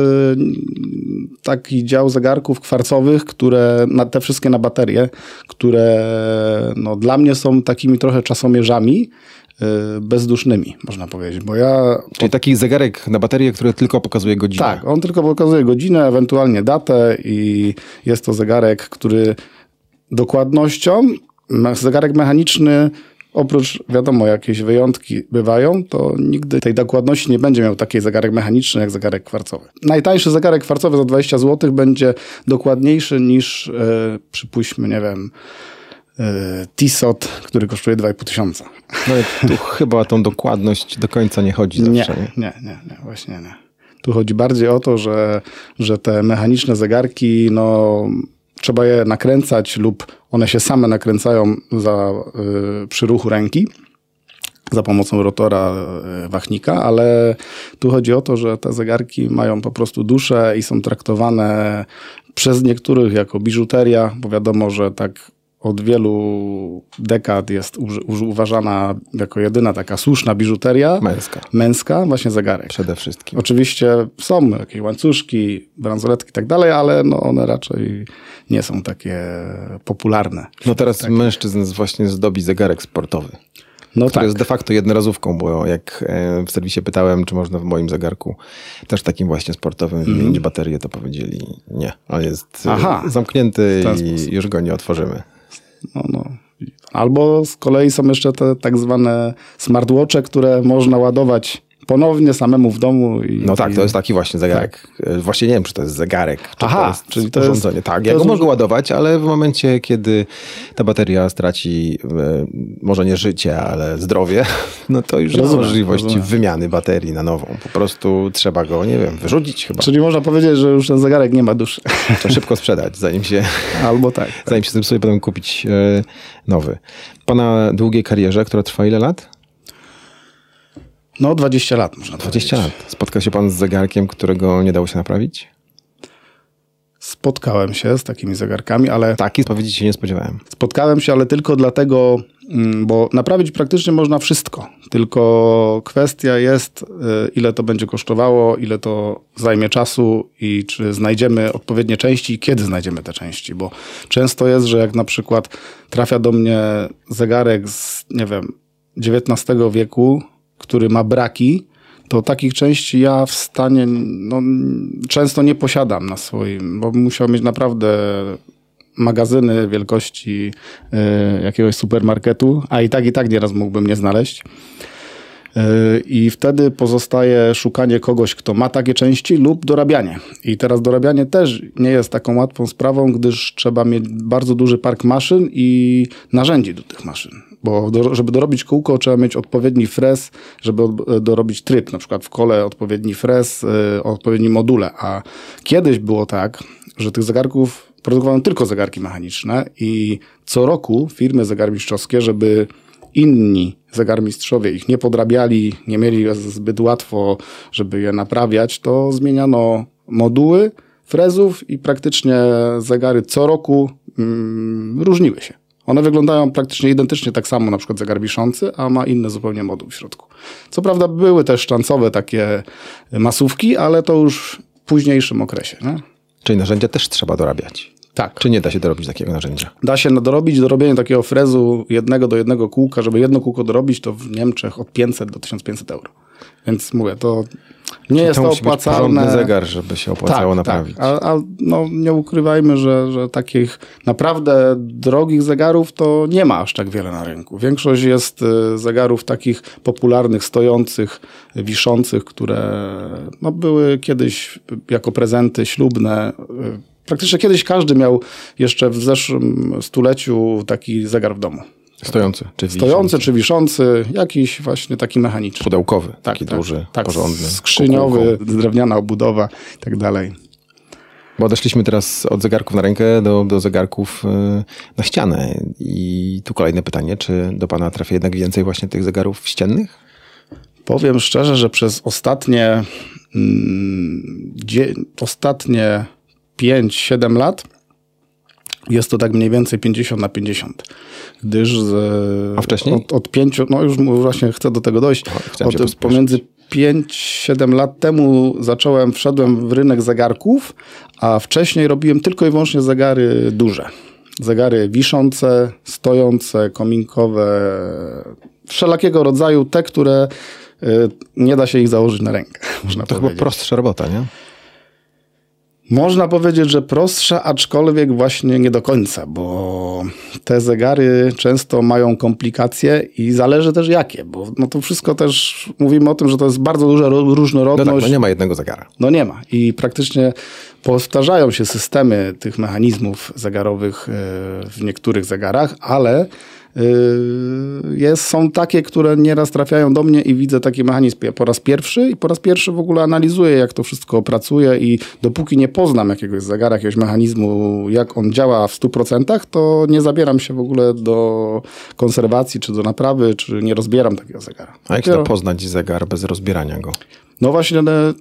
taki dział zegarków kwarcowych, które, na, te wszystkie na baterie, które no, dla mnie są takimi trochę czasomierzami bezdusznymi, można powiedzieć, bo ja Czyli taki zegarek na baterię, który tylko pokazuje godzinę. tak, on tylko pokazuje godzinę, ewentualnie datę i jest to zegarek, który dokładnością, zegarek mechaniczny, oprócz wiadomo jakieś wyjątki bywają, to nigdy tej dokładności nie będzie miał takiej zegarek mechaniczny jak zegarek kwarcowy. Najtańszy zegarek kwarcowy za 20 zł będzie dokładniejszy niż, e, przypuśćmy, nie wiem, e, Tissot, który kosztuje 2,5 tysiąca. No i tu chyba tą dokładność do końca nie chodzi zawsze. Nie? nie, nie, nie, właśnie nie. Tu chodzi bardziej o to, że, że te mechaniczne zegarki, no, trzeba je nakręcać lub one się same nakręcają za, y, przy ruchu ręki za pomocą rotora y, wachnika, ale tu chodzi o to, że te zegarki mają po prostu duszę i są traktowane przez niektórych jako biżuteria, bo wiadomo, że tak od wielu dekad jest uży, uważana jako jedyna taka słuszna biżuteria Męska. męska, właśnie zegarek. Przede wszystkim. Oczywiście są jakieś łańcuszki, bransoletki i tak dalej, ale no one raczej nie są takie popularne. No teraz mężczyzn właśnie zdobi zegarek sportowy, No który tak. jest de facto jednorazówką, bo jak e, w serwisie pytałem, czy można w moim zegarku też takim właśnie sportowym wymienić baterię, to powiedzieli nie, ale jest e, Aha. zamknięty i już go nie otworzymy. No, no. Albo z kolei są jeszcze te tak zwane smartwatche, które można ładować ponownie samemu w domu. I, No tak, i, to jest taki właśnie zegarek. E, Właśnie nie wiem, czy to jest zegarek, czy Aha, to jest czyli to jest- urządzenie. tak, to ja go jest mogę ładować, ale w momencie, kiedy ta bateria straci e, może nie życie, ale zdrowie, no to już nie ma Rozumiem, możliwości rozumiem. wymiany baterii na nową. Po prostu trzeba go, nie wiem, wyrzucić chyba. Czyli można powiedzieć, że już ten zegarek nie ma duszy. To szybko sprzedać, zanim się, Albo tak. zanim się zepsuje, potem kupić e, nowy. Pana długiej karierze, która trwa ile lat? No 20 lat można 20 powiedzieć. lat. Spotkał się pan z zegarkiem, którego nie dało się naprawić? Spotkałem się z takimi zegarkami, ale Takiej odpowiedzi się nie spodziewałem. spotkałem się, ale tylko dlatego, mm, bo naprawić praktycznie można wszystko. Tylko kwestia jest, y, ile to będzie kosztowało, ile to zajmie czasu i czy znajdziemy odpowiednie części i kiedy znajdziemy te części. Bo często jest, że jak na przykład trafia do mnie zegarek z, nie wiem, XIX wieku, który ma braki, to takich części ja w stanie no, często nie posiadam na swoim, bo musiał mieć naprawdę magazyny wielkości y, jakiegoś supermarketu, a i tak i tak nieraz mógłbym nie znaleźć. Y, I wtedy pozostaje szukanie kogoś, kto ma takie części lub dorabianie. I teraz dorabianie też nie jest taką łatwą sprawą, gdyż trzeba mieć bardzo duży park maszyn i narzędzi do tych maszyn. Bo do, żeby dorobić kółko, trzeba mieć odpowiedni fres, żeby od, dorobić tryb, na przykład w kole odpowiedni fres, y, odpowiedni module. A kiedyś było tak, że tych zegarków produkowano tylko zegarki mechaniczne i co roku firmy zegarmistrzowskie, żeby inni zegarmistrzowie ich nie podrabiali, nie mieli zbyt łatwo, żeby je naprawiać, to zmieniano moduły frezów i praktycznie zegary co roku mm, różniły się. One wyglądają praktycznie identycznie tak samo, na przykład zegar wiszący, a ma inny zupełnie moduł w środku. Co prawda były też sztancowe takie masówki, ale to już w późniejszym okresie. Nie? Czyli narzędzia też trzeba dorabiać. Tak. Czy nie da się dorobić takiego narzędzia? Da się dorobić dorobienie takiego frezu jednego do jednego kółka, żeby jedno kółko dorobić, to w Niemczech od 500 do 1500 euro. Więc mówię, to nie jest to to musi opłacalne. zegar, żeby się opłacało naprawić. Tak. A, a no, nie ukrywajmy, że, że takich naprawdę drogich zegarów to nie ma aż tak wiele na rynku. Większość jest y, zegarów takich popularnych, stojących, wiszących, które no, były kiedyś jako prezenty ślubne. y, Praktycznie kiedyś każdy miał jeszcze w zeszłym stuleciu taki zegar w domu. Stojący, czy Stojący wiszący, czy wiszący, jakiś właśnie taki mechaniczny. pudełkowy, taki tak, duży, tak, porządny. Skrzyniowy, drewniana obudowa i tak dalej. Bo odeszliśmy teraz od zegarków na rękę do, do zegarków y, na ścianę. I tu kolejne pytanie, czy do Pana trafia jednak więcej właśnie tych zegarów ściennych? Powiem szczerze, że przez ostatnie, mm, ostatnie 5-7 lat jest to tak mniej więcej 50 na 50. Gdyż z, A wcześniej? Od, od pięciu, no już właśnie chcę do tego dojść. Aha, Od, pomiędzy 5-7 lat temu zacząłem, wszedłem w rynek zegarków, a wcześniej robiłem tylko i wyłącznie zegary duże. Zegary wiszące, stojące, kominkowe, wszelakiego rodzaju, te, które y, nie da się ich założyć na rękę, można To chyba powiedzieć. prostsza robota, nie? Można powiedzieć, że prostsza, aczkolwiek właśnie nie do końca, bo te zegary często mają komplikacje i zależy też jakie, bo no to wszystko też mówimy o tym, że to jest bardzo duża ro- No różnorodność. tak, no nie ma jednego zegara. No nie ma. I praktycznie powtarzają się systemy tych mechanizmów zegarowych e, w niektórych zegarach, ale jest, są takie, które nieraz trafiają do mnie i widzę taki mechanizm po raz pierwszy i po raz pierwszy w ogóle analizuję, jak to wszystko pracuje i dopóki nie poznam jakiegoś zegara, jakiegoś mechanizmu, jak on działa w 100%, to nie zabieram się w ogóle do konserwacji, czy do naprawy, czy nie rozbieram takiego zegara. A jak Dopiero- da poznać zegar bez rozbierania go? no właśnie e,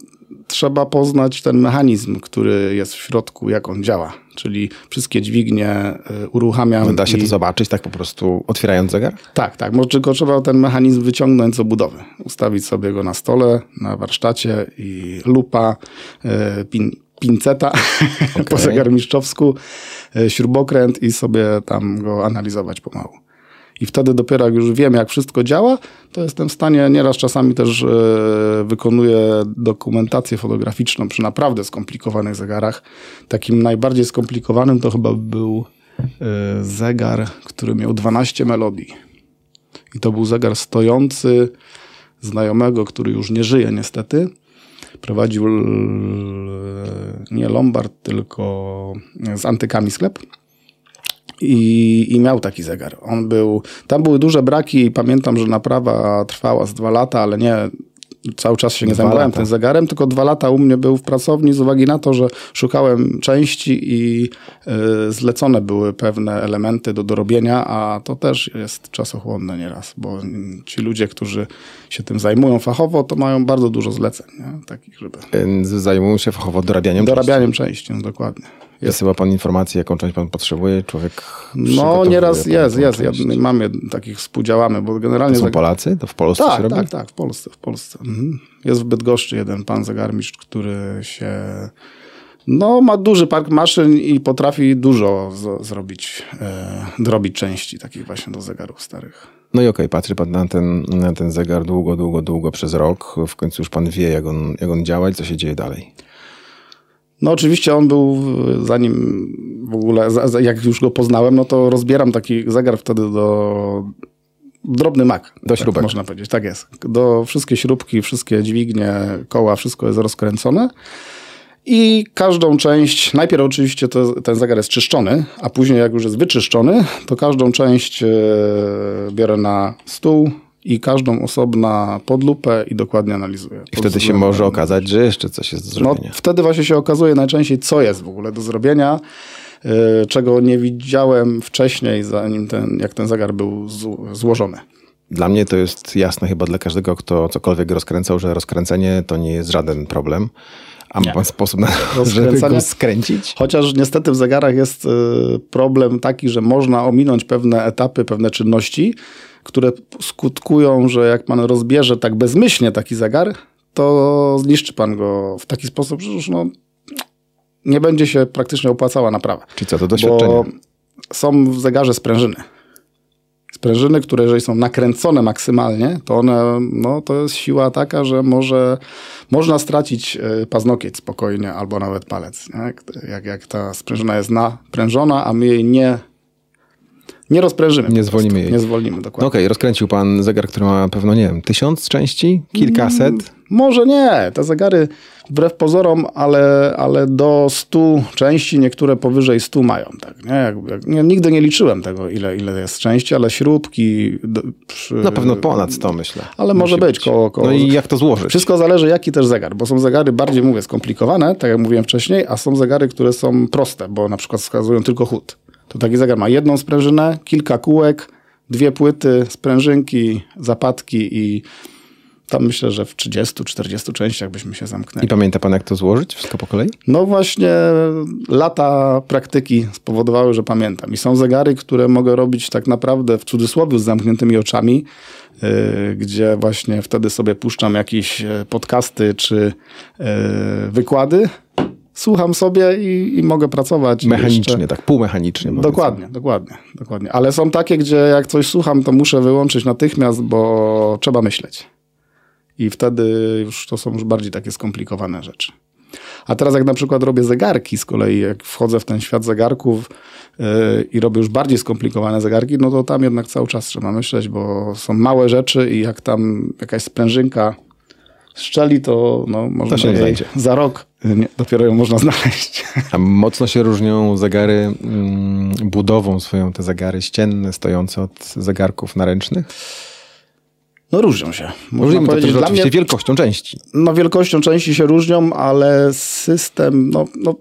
trzeba poznać ten mechanizm, który jest w środku, jak on działa. Czyli wszystkie dźwignie e, uruchamiam. No Da się i... to zobaczyć tak po prostu otwierając zegar? Tak, tak. Może tylko trzeba ten mechanizm wyciągnąć z obudowy. Ustawić sobie go na stole, na warsztacie i lupa, e, pin, pinceta po zegarmistrzowsku, e, śrubokręt i sobie tam go analizować pomału. I wtedy dopiero jak już wiem, jak wszystko działa, to jestem w stanie, nieraz czasami też e, wykonuję dokumentację fotograficzną przy naprawdę skomplikowanych zegarach. Takim najbardziej skomplikowanym to chyba był e, zegar, który miał 12 melodii. I to był zegar stojący znajomego, który już nie żyje niestety. Prowadził nie Lombard, tylko z antykami sklep. I, I miał taki zegar. On był, tam były duże braki i pamiętam, że naprawa trwała z dwa lata, ale nie cały czas się nie zajmowałem tym zegarem, tylko dwa lata u mnie był w pracowni z uwagi na to, że szukałem części i y, zlecone były pewne elementy do dorobienia, a to też jest czasochłonne nieraz, bo ci ludzie, którzy się tym zajmują fachowo, to mają bardzo dużo zleceń, nie? takich, żeby... Zajmują się fachowo dorabianiem Dorabianiem części, części no, dokładnie. Chyba pan informację, jaką część pan potrzebuje, człowiek No nieraz jest, jest. Ja, mamy takich, współdziałamy, bo generalnie... To są Polacy? To w Polsce tak, się robi? Tak, tak, w Polsce. W Polsce. Mhm. Jest w Bydgoszczy jeden pan zegarmistrz, który się... No, ma duży park maszyn i potrafi dużo z, zrobić, e, drobić części takich właśnie do zegarów starych. No i okej, okay, patrzy pan na ten, na ten zegar długo, długo, długo przez rok. W końcu już pan wie, jak on, jak on działa i co się dzieje dalej. No oczywiście on był, zanim w ogóle, jak już go poznałem, no to rozbieram taki zegar wtedy do drobny mak. Do tak śrubek. można powiedzieć, tak jest. Do wszystkie śrubki, wszystkie dźwignie, koła, wszystko jest rozkręcone. I każdą część, najpierw oczywiście to, ten zegar jest czyszczony, a później jak już jest wyczyszczony, to każdą część e, biorę na stół, i każdą osobna pod lupę i dokładnie analizuję. I wtedy się może okazać, że jeszcze coś jest do zrobienia. No, wtedy właśnie się okazuje najczęściej, co jest w ogóle do zrobienia, yy, czego nie widziałem wcześniej, zanim ten, jak ten zegar był złożony. Dla mnie to jest jasne chyba dla każdego, kto cokolwiek rozkręcał, że rozkręcenie to nie jest żaden problem. A ma pan sposób na go skręcić? Chociaż niestety w zegarach jest y, problem taki, że można ominąć pewne etapy, pewne czynności, które skutkują, że jak pan rozbierze tak bezmyślnie taki zegar, to zniszczy pan go w taki sposób, że już no, nie będzie się praktycznie opłacała naprawa. Czyli co, to doświadczenie? Bo są w zegarze sprężyny. Sprężyny, które jeżeli są nakręcone maksymalnie, to one, no to jest siła taka, że może, można stracić e, paznokieć spokojnie albo nawet palec. Nie? Jak, jak ta sprężyna jest naprężona, a my jej nie nie rozprężymy. Nie zwolnimy jej. Nie zwolnimy, dokładnie. No okej, okay, rozkręcił pan zegar, który ma pewno, nie wiem, tysiąc części? Kilkaset? Mm, może nie. Te zegary wbrew pozorom, ale, ale do stu części, niektóre powyżej stu mają. Tak, nie? Jak, jak, nie, nigdy nie liczyłem tego, ile, ile jest części, ale śrubki... Do, przy, Na pewno ponad sto, myślę. Ale może być, być. Koło, koło. No i jak to złożyć? Wszystko zależy, jaki też zegar, bo są zegary bardziej, mówię, skomplikowane, tak jak mówiłem wcześniej, a są zegary, które są proste, bo na przykład wskazują tylko chód. To taki zegar ma jedną sprężynę, kilka kółek, dwie płyty, sprężynki, zapadki i tam myślę, że w 30-40 częściach byśmy się zamknęli. I pamięta pan, jak to złożyć? Wszystko po kolei? No właśnie lata praktyki spowodowały, że pamiętam. I są zegary, które mogę robić tak naprawdę w cudzysłowie z zamkniętymi oczami, yy, gdzie właśnie wtedy sobie puszczam jakieś e, podcasty czy yy, wykłady słucham sobie i, i mogę pracować. Mechanicznie, jeszcze. tak, półmechanicznie. Dokładnie, dokładnie, dokładnie. Ale są takie, gdzie jak coś słucham, to muszę wyłączyć natychmiast, bo trzeba myśleć. I wtedy już to są już bardziej takie skomplikowane rzeczy. A teraz jak na przykład robię zegarki z kolei, jak wchodzę w ten świat zegarków yy, i robię już bardziej skomplikowane zegarki, no to tam jednak cały czas trzeba myśleć, bo są małe rzeczy i jak tam jakaś sprężynka szczeli, to no, można to się za rok nie, dopiero ją można znaleźć. A mocno się różnią zegary mm, budową swoją, te zegary ścienne, stojące od zegarków naręcznych? No różnią się. Można różnią powiedzieć, to oczywiście mnie, wielkością części. No wielkością części się różnią, ale system, no, no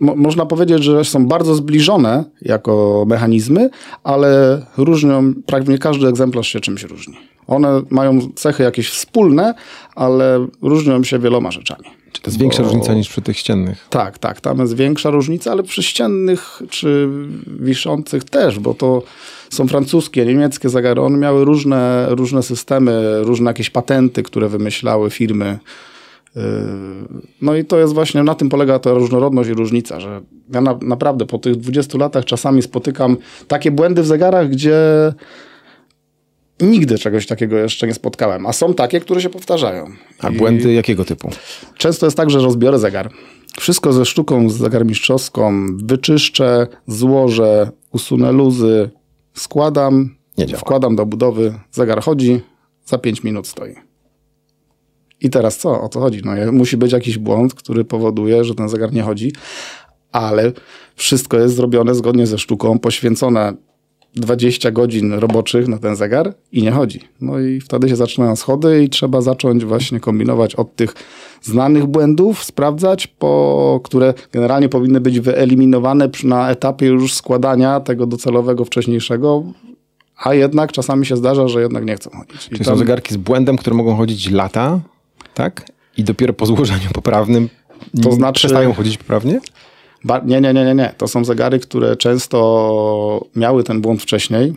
mo, można powiedzieć, że są bardzo zbliżone jako mechanizmy, ale różnią, prawie każdy egzemplarz się czymś różni. One mają cechy jakieś wspólne, ale różnią się wieloma rzeczami. Czy to jest większa Bo... różnica niż przy tych ściennych? Tak, tak, tam jest większa różnica, ale przy ściennych czy wiszących też, bo to są francuskie, niemieckie zegary. One miały różne, różne systemy, różne jakieś patenty, które wymyślały firmy. Yy, no i to jest właśnie, na tym polega ta różnorodność i różnica, że ja na, naprawdę po tych 20 latach czasami spotykam takie błędy w zegarach, gdzie Nigdy czegoś takiego jeszcze nie spotkałem, a są takie, które się powtarzają. A I błędy jakiego typu? Często jest tak, że rozbiorę zegar. Wszystko ze sztuką, z zegarmistrzowską, wyczyszczę, złożę, usunę luzy, składam, wkładam do budowy, zegar chodzi, za 5 minut stoi. I teraz co? O co chodzi? No, musi być jakiś błąd, który powoduje, że ten zegar nie chodzi, ale wszystko jest zrobione zgodnie ze sztuką, poświęcone 20 godzin roboczych na ten zegar i nie chodzi. No i wtedy się zaczynają schody i trzeba zacząć właśnie kombinować od tych znanych błędów, sprawdzać, po, które generalnie powinny być wyeliminowane na etapie już składania tego docelowego wcześniejszego, a jednak czasami się zdarza, że jednak nie chcą chodzić. Czyli tam... są zegarki z błędem, które mogą chodzić lata, tak? I dopiero po złożeniu poprawnym to znaczy... przestają chodzić poprawnie? Nie, nie, nie, nie, nie. To są zegary, które często miały ten błąd wcześniej.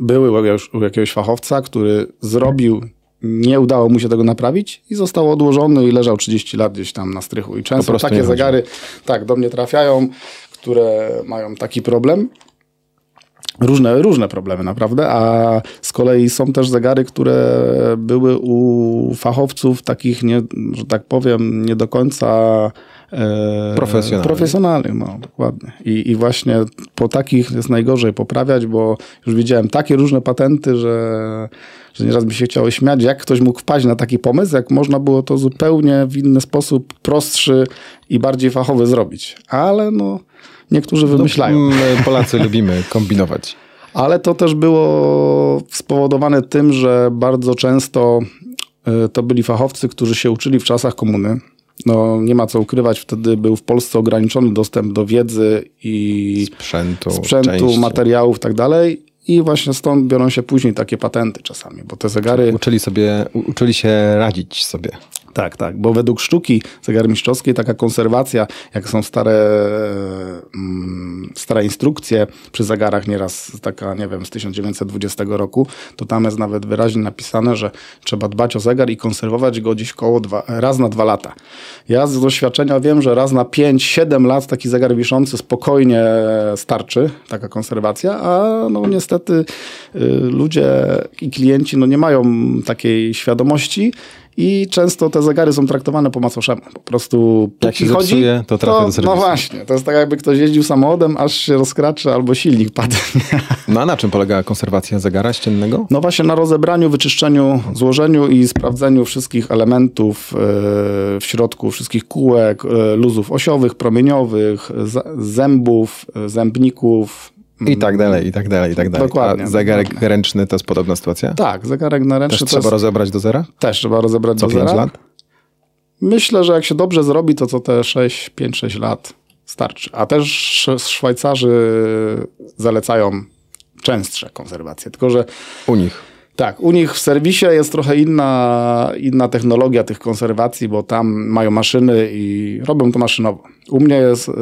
Były u jakiegoś fachowca, który zrobił, nie udało mu się tego naprawić i został odłożony i leżał 30 lat gdzieś tam na strychu. I często takie zegary tak do mnie trafiają, które mają taki problem. Różne, różne problemy naprawdę, a z kolei są też zegary, które były u fachowców takich, nie, że tak powiem, nie do końca e. Profesjonalnych, no dokładnie. I, I właśnie po takich jest najgorzej poprawiać, bo już widziałem takie różne patenty, że, że nieraz by się chciało śmiać, jak ktoś mógł wpaść na taki pomysł, jak można było to zupełnie w inny sposób prostszy i bardziej fachowy zrobić. Ale no niektórzy wymyślają. No, my Polacy lubimy kombinować. Ale to też było spowodowane tym, że bardzo często e, to byli fachowcy, którzy się uczyli w czasach komuny. No, nie ma co ukrywać, wtedy był w Polsce ograniczony dostęp do wiedzy i sprzętu, sprzętu materiałów i tak dalej. I właśnie stąd biorą się później takie patenty czasami, bo te zegary... Uczyli sobie, uczyli się radzić sobie. Tak, tak, bo według sztuki zegarmistrzowskiej taka konserwacja, jak są stare, mm, stare instrukcje przy zegarach, nieraz taka, nie wiem, z 1920 roku, to tam jest nawet wyraźnie napisane, że trzeba dbać o zegar i konserwować go gdzieś koło dwa, raz na dwa lata. Ja z doświadczenia wiem, że raz na 5-7 lat taki zegar wiszący spokojnie starczy, taka konserwacja, a no niestety ludzie i klienci no nie mają takiej świadomości, i często te zegary są traktowane po macoszemu. Po prostu jak się chodzi, zepsuje, to trafia to, do serwisu. No właśnie, to jest tak jakby ktoś jeździł samochodem, aż się rozkraczy albo silnik padnie. No a na czym polega konserwacja zegara ściennego? No właśnie na rozebraniu, wyczyszczeniu, złożeniu i sprawdzeniu wszystkich elementów e, w środku, wszystkich kółek, e, luzów osiowych, promieniowych, zębów, zębników, i tak dalej, i tak dalej, i tak dalej. Dokładnie. A zegarek dokładnie. ręczny to jest podobna sytuacja? Tak, zegarek na ręczny Też trzeba jest... rozebrać do zera? Też trzeba rozebrać Co do zera. Co 5 lat? Myślę, że jak się dobrze zrobi, to co te 6, 5-6 lat starczy. A też Szwajcarzy zalecają częstsze konserwacje, tylko że... U nich. Tak, u nich w serwisie jest trochę inna, inna technologia tych konserwacji, bo tam mają maszyny i robią to maszynowo. U mnie jest y,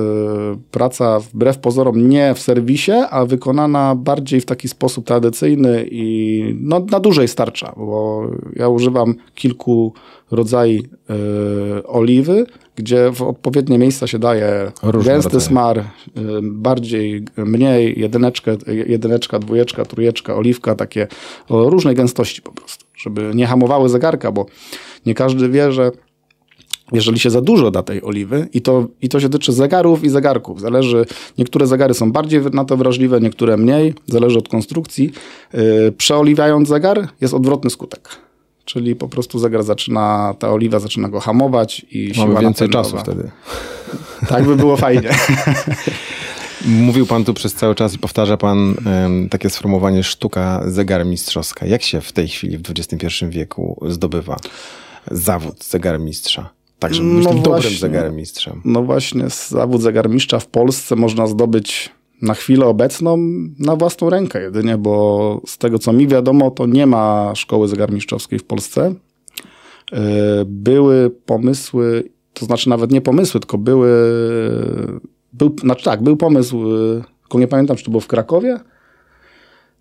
praca wbrew pozorom nie w serwisie, a wykonana bardziej w taki sposób tradycyjny i no, na dłużej starcza, bo ja używam kilku rodzajów y, oliwy, gdzie w odpowiednie miejsca się daje Różne gęsty rodzaje. smar, y, bardziej, mniej, jedyneczkę, jedyneczka, dwójeczka, trójeczka, oliwka, takie o różnej gęstości po prostu, żeby nie hamowały zegarka, bo nie każdy wie, że jeżeli się za dużo da tej oliwy, i to, i to się tyczy zegarów i zegarków, zależy, niektóre zegary są bardziej na to wrażliwe, niektóre mniej, zależy od konstrukcji. Yy, przeoliwiając zegar jest odwrotny skutek. Czyli po prostu zegar zaczyna, ta oliwa zaczyna go hamować i Mamy więcej czasu wtedy. Tak by było fajnie. Mówił pan tu przez cały czas i powtarza pan um, takie sformułowanie sztuka zegarmistrzowska. Jak się w tej chwili, w XXI wieku zdobywa zawód zegarmistrza? Tak, żeby być no tym dobrym zegarmistrzem. No właśnie, zawód zegarmistrza w Polsce można zdobyć na chwilę obecną na własną rękę jedynie, bo z tego co mi wiadomo, to nie ma szkoły zegarmistrzowskiej w Polsce. E, były pomysły, to znaczy nawet nie pomysły, tylko były, był, znaczy tak, był pomysł, tylko nie pamiętam, czy to było w Krakowie,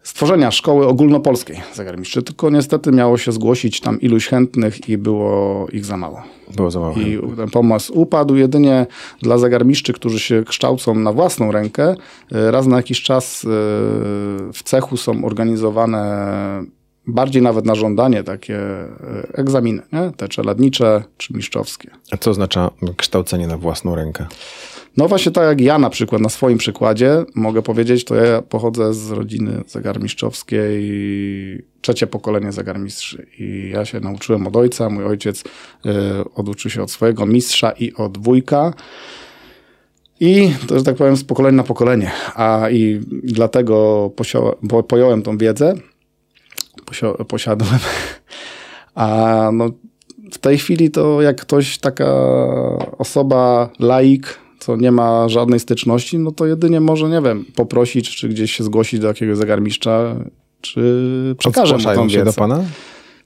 stworzenia szkoły ogólnopolskiej zegarmistrzy, tylko niestety miało się zgłosić tam iluś chętnych i było ich za mało. Było za mało. I ten pomysł upadł jedynie dla zegarmiszczy, którzy się kształcą na własną rękę. Raz na jakiś czas e, w cechu są organizowane bardziej nawet na żądanie takie e, egzaminy, nie? te czeladnicze czy mistrzowskie. A co oznacza kształcenie na własną rękę? No właśnie tak jak ja na przykład, na swoim przykładzie mogę powiedzieć, to ja pochodzę z rodziny zegarmistrzowskiej, trzecie pokolenie zegarmistrzy i ja się nauczyłem od ojca, mój ojciec y, oduczył się od swojego mistrza i od wujka. I to, że tak powiem, z pokolenia na pokolenie. A i dlatego posio- pojąłem tą wiedzę, posio- posiadłem. A no, w tej chwili to jak ktoś, taka osoba, laik, co nie ma żadnej styczności, no to jedynie może, nie wiem, poprosić, czy gdzieś się zgłosić do jakiegoś zegarmistrza, czy przekażę mu tą się wiedzę. do pana?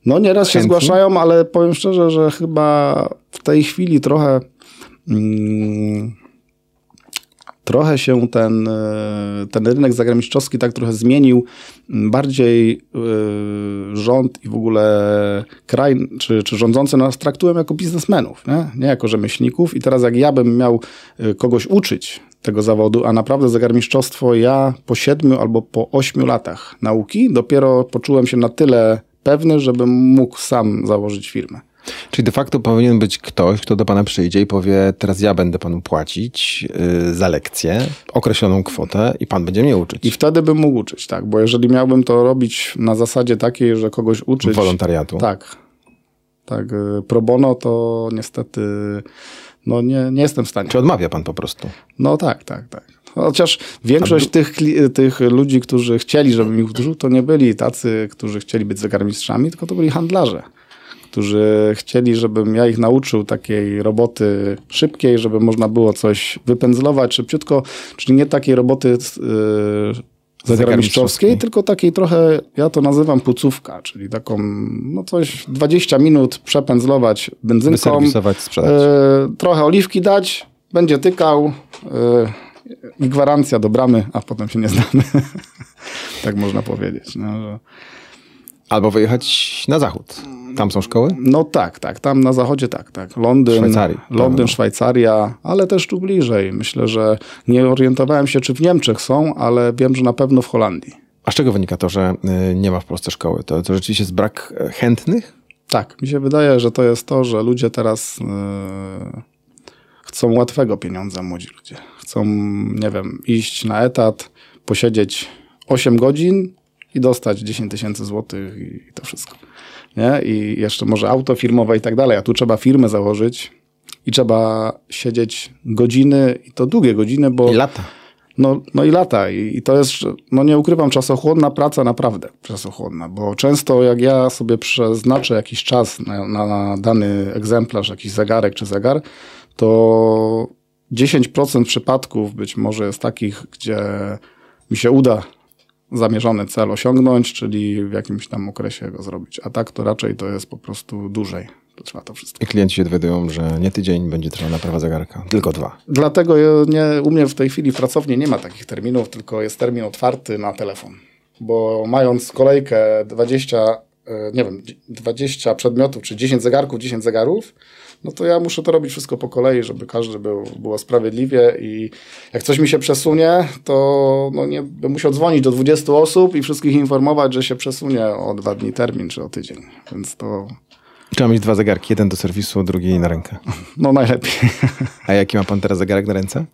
No nieraz się Chętni? zgłaszają, ale powiem szczerze, że chyba w tej chwili trochę mm, trochę się ten, e, ten rynek zagraniczny tak trochę zmienił. Bardziej y, rząd i w ogóle kraj, czy, czy rządzący nas traktują jako biznesmenów, nie? nie jako rzemieślników. I teraz jak ja bym miał y, kogoś uczyć tego zawodu, a naprawdę zegarmistrzostwo ja po siedmiu albo po ośmiu latach nauki dopiero poczułem się na tyle pewny, żebym mógł sam założyć firmę. Czyli de facto powinien być ktoś, kto do pana przyjdzie i powie, teraz ja będę panu płacić yy, za lekcję, określoną kwotę i pan będzie mnie uczyć. I wtedy bym mógł uczyć, tak, bo jeżeli miałbym to robić na zasadzie takiej, że kogoś uczyć... Wolontariatu. Tak, tak, y, pro bono to niestety no nie, nie jestem w stanie. Czy odmawia pan po prostu? No tak, tak, tak. Chociaż większość tych, tych ludzi, którzy chcieli, żebym ich uczył, to nie byli tacy, którzy chcieli być zegarmistrzami, tylko to byli handlarze, którzy chcieli, żebym ja ich nauczył takiej roboty szybkiej, żeby można było coś wypędzlować szybciutko, czyli nie takiej roboty yy, tylko takiej trochę, ja to nazywam pucówka, czyli taką, no coś 20 minut przepędzlować benzynką, sprzedać. E, trochę oliwki dać, będzie tykał e, i gwarancja do bramy, a potem się nie znamy. tak można powiedzieć. No, że... Albo wyjechać na zachód. Tam są szkoły? no tak, tak, tam na zachodzie tak, tak. Londyn, Szwajcarii. Londyn, No. Szwajcaria, ale też tu bliżej. Myślę, że nie orientowałem się, czy w Niemczech są, ale wiem, że na pewno w Holandii. A z czego wynika to, że y, nie ma w Polsce szkoły? To, to rzeczywiście jest brak e, chętnych? Tak, mi się wydaje, że to jest to, że ludzie teraz yy, chcą łatwego pieniądza, młodzi ludzie. Chcą, nie wiem, iść na etat, posiedzieć 8 godzin i dostać 10 tysięcy złotych i to wszystko. Nie? I jeszcze może auto firmowe i tak dalej, a tu trzeba firmę założyć i trzeba siedzieć godziny i to długie godziny, bo... I lata. No, no i lata. I, I to jest, no nie ukrywam, czasochłonna praca, naprawdę czasochłonna, bo często jak ja sobie przeznaczę jakiś czas na, na dany egzemplarz, jakiś zegarek czy zegar, to 10% przypadków być może jest takich, gdzie mi się uda zamierzony cel osiągnąć, czyli w jakimś tam okresie go zrobić. A tak to raczej to jest po prostu dłużej. To trwa to wszystko. I klienci się dowiadują, że nie tydzień będzie trwała naprawa zegarka, tylko dwa. Dlatego ja nie, u mnie w tej chwili w pracowni nie ma takich terminów, tylko jest termin otwarty na telefon. Bo mając kolejkę 20, e, nie wiem, 20 przedmiotów, czy 10 zegarków, 10 zegarów, no to ja muszę to robić wszystko po kolei, żeby każdy był, było sprawiedliwie i jak coś mi się przesunie, to no nie, bym musiał dzwonić do 20 osób i wszystkich informować, że się przesunie o dwa dni termin, czy o tydzień. Więc to Trzeba mieć dwa zegarki, jeden do serwisu, drugi na rękę. no najlepiej. A jaki ma pan teraz zegarek na ręce?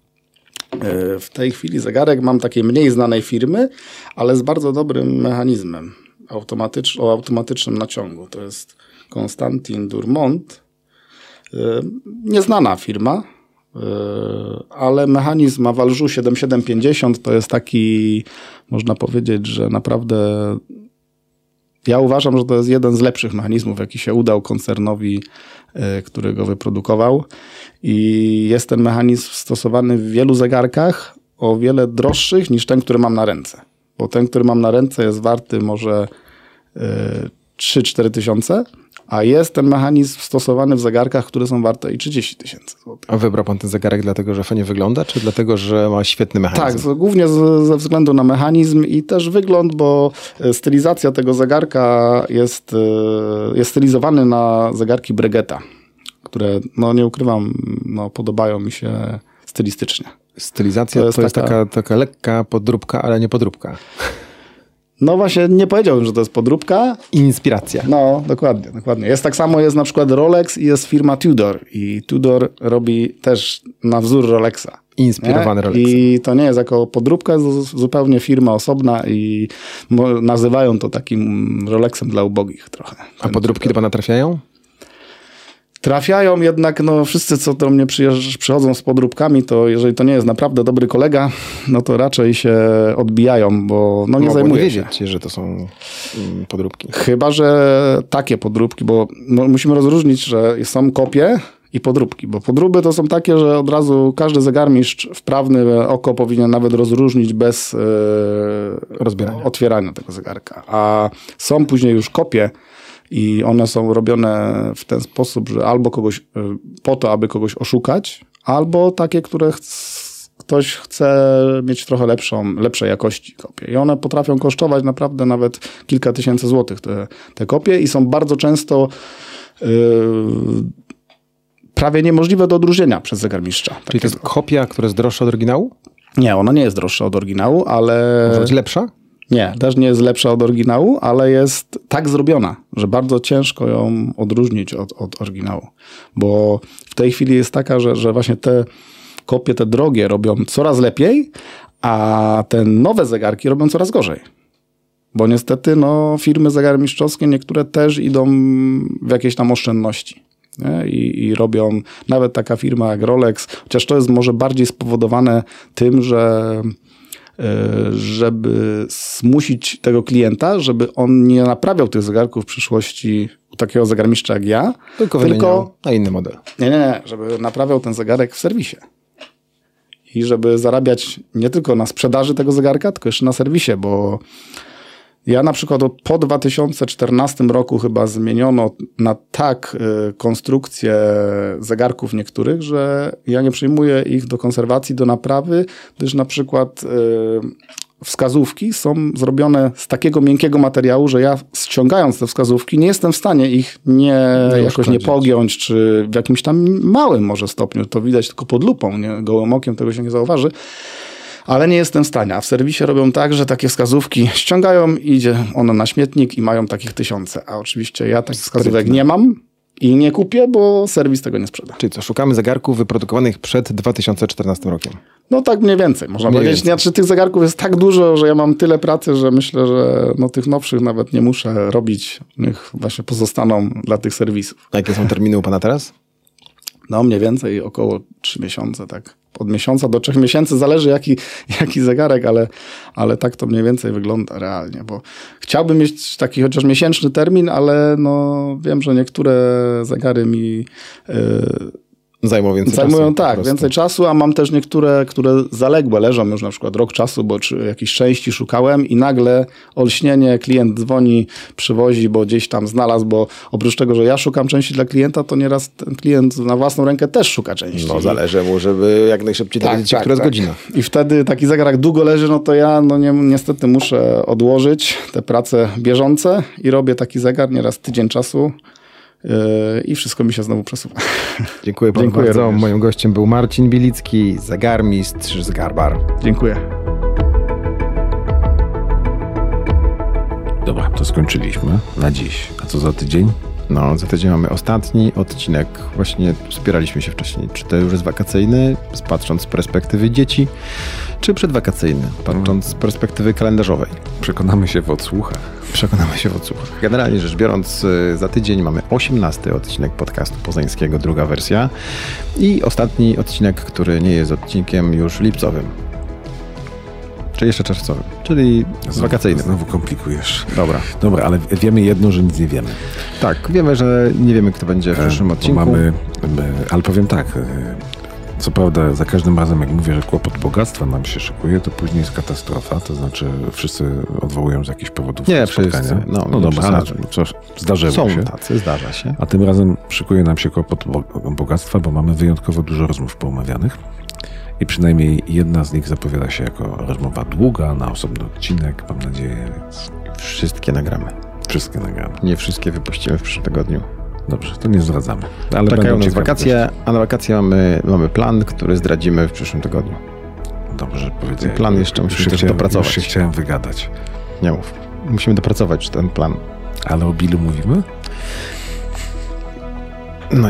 E, W tej chwili zegarek mam takiej mniej znanej firmy, ale z bardzo dobrym mechanizmem automatycz, o automatycznym naciągu. To jest Constantin Durmont. E, Nieznana firma, e, ale mechanizm Avalju 7750 to jest taki, można powiedzieć, że naprawdę ja uważam, że to jest jeden z lepszych mechanizmów, jaki się udał koncernowi, e, który go wyprodukował. I jest ten mechanizm stosowany w wielu zegarkach o wiele droższych niż ten, który mam na ręce. Bo ten, który mam na ręce jest warty może 3-4 tysiące, a jest ten mechanizm stosowany w zegarkach, które są warte i 30 tysięcy złotych. A wybrał pan ten zegarek dlatego, że fajnie wygląda, czy dlatego, że ma świetny mechanizm? Tak, głównie z, ze względu na mechanizm i też wygląd, bo e, stylizacja tego zegarka jest, e, jest stylizowany na zegarki Bregetta, które, no nie ukrywam, no, podobają mi się stylistycznie. Stylizacja to To jest, jest taka... taka- Taka, lekka podróbka, ale nie podróbka. No właśnie, nie powiedziałbym, że to jest podróbka. Inspiracja. No, dokładnie, dokładnie. Jest tak samo, jest na przykład Rolex i jest firma Tudor. I Tudor robi też na wzór Rolexa. Inspirowany nie? Rolexem. I to nie jest jako podróbka, jest zupełnie firma osobna i nazywają to takim Rolexem dla ubogich trochę. A podróbki do pana trafiają? Trafiają jednak, no wszyscy, co do mnie przychodzą z podróbkami, to jeżeli to nie jest naprawdę dobry kolega, no to raczej się odbijają, bo no nie zajmuje nie się. wiedzieć, że to są mm, podróbki. Chyba, że takie podróbki, bo no, musimy rozróżnić, że są kopie i podróbki, bo podróby to są takie, że od razu każdy zegarmistrz wprawny oko powinien nawet rozróżnić bez Rozbierania. otwierania tego zegarka. A są później już kopie i one są robione w ten sposób, że albo kogoś e, po to, aby kogoś oszukać, albo takie, które ktoś chce mieć trochę lepszą, lepszej jakości kopię. I one potrafią kosztować naprawdę nawet kilka tysięcy złotych te, te kopie i są bardzo często yy, prawie niemożliwe do odróżnienia przez zegarmistrza. Czyli to jest kopia, która jest droższa od oryginału? Nie, ona nie jest droższa od oryginału, ale... Może być lepsza? Nie, też nie jest lepsza od oryginału, ale jest tak zrobiona, że bardzo ciężko ją odróżnić od, od oryginału. Bo w tej chwili jest taka, że, że właśnie te kopie, te drogie robią coraz lepiej, a te nowe zegarki robią coraz gorzej. Bo niestety no, firmy zegarmistrzowskie niektóre też idą w jakieś tam oszczędności. I, I robią nawet taka firma jak Rolex, chociaż to jest może bardziej spowodowane tym, że żeby zmusić tego klienta, żeby on nie naprawiał tych zegarków w przyszłości u takiego zegarmistrza jak ja, Tylko, tylko na inny model. nie, nie, nie, żeby naprawiał ten zegarek w serwisie. I żeby zarabiać nie tylko na sprzedaży tego zegarka, tylko jeszcze na serwisie, bo ja na przykład po 2014 roku chyba zmieniono na tak y, konstrukcję zegarków niektórych, że ja nie przyjmuję ich do konserwacji, do naprawy, gdyż na przykład y, wskazówki są zrobione z takiego miękkiego materiału, że ja ściągając te wskazówki nie jestem w stanie ich nie, jakoś nie pogiąć, czy w jakimś tam małym może stopniu, to widać tylko pod lupą, nie, gołym okiem tego się nie zauważy, ale nie jestem w stanie. A w serwisie robią tak, że takie wskazówki ściągają, idzie ono na śmietnik i mają takich tysiące. A oczywiście ja takich wskazówek nie mam i nie kupię, bo serwis tego nie sprzeda. Czyli co, szukamy zegarków wyprodukowanych przed 2014 rokiem. No tak mniej więcej, można Mniej powiedzieć. więcej. Znaczy tych zegarków jest tak dużo, że ja mam tyle pracy, że myślę, że no, tych nowszych nawet nie muszę robić. Niech właśnie pozostaną dla tych serwisów. A jakie są terminy u pana teraz? No mniej więcej około 3 miesiące, tak. Od miesiąca do trzech miesięcy, zależy jaki, jaki zegarek, ale, ale tak to mniej więcej wygląda realnie, bo chciałbym mieć taki chociaż miesięczny termin, ale no wiem, że niektóre zegary mi yy, Zajmą więcej zajmują czasu. tak, więcej czasu, a mam też niektóre, które zaległe leżą już na przykład rok czasu, bo czy jakiejś części szukałem i nagle olśnienie, klient dzwoni, przywozi, bo gdzieś tam znalazł, bo oprócz tego, że ja szukam części dla klienta, to nieraz ten klient na własną rękę też szuka części. No zależy mu, żeby jak najszybciej dowiedzieć się, która jest godzina. I wtedy taki zegar jak długo leży, no to ja no nie, niestety muszę odłożyć te prace bieżące i robię taki zegar nieraz tydzień czasu i wszystko mi się znowu przesuwa. Dziękuję panu Dziękuję bardzo. również. Moim gościem był Marcin Bielicki, zegarmistrz z Garbar. Dziękuję. Dobra, to skończyliśmy na dziś. A co za tydzień? No, za tydzień mamy ostatni odcinek. Właśnie spieraliśmy się wcześniej, czy to już jest wakacyjny, patrząc z perspektywy dzieci, czy przedwakacyjny, patrząc z perspektywy kalendarzowej. Przekonamy się w odsłuchach. Przekonamy się w odsłuchach. Generalnie rzecz biorąc, y, za tydzień mamy 18 odcinek podcastu poznańskiego, druga wersja i ostatni odcinek, który nie jest odcinkiem już lipcowym. Czy jeszcze czerwcowym, czyli Znowu- wakacyjnym. Znowu komplikujesz. Dobra. Dobra, ale wiemy jedno, że nic nie wiemy. Tak, wiemy, że nie wiemy, kto będzie w przyszłym Bo odcinku. Mamy, e, ale powiem tak, e, co prawda za każdym razem jak mówię, że kłopot bogactwa nam się szykuje, to później jest katastrofa, to znaczy wszyscy odwołują z jakichś powodów Nie spotkania. wszyscy, no, no nie dobra, ale zdarzyło Są się. tacy, zdarza się. A tym razem szykuje nam się kłopot bo- bogactwa, bo mamy wyjątkowo dużo rozmów poumawianych. I przynajmniej jedna z nich zapowiada się jako rozmowa długa, na osobny odcinek, mam nadzieję, więc Wszystkie nagramy. wszystkie nagramy. Nie wszystkie wypuścimy w przyszłym tygodniu. Dobrze, to nie zdradzamy. Ale Czekają nas wakacje, a na wakacje mamy, mamy plan, który zdradzimy w przyszłym tygodniu. Dobrze powiedziałem. Plan jeszcze musimy się też chciałem- dopracować. Już się chciałem wygadać. Nie mów. Musimy dopracować ten plan. Ale o Billu mówimy? No,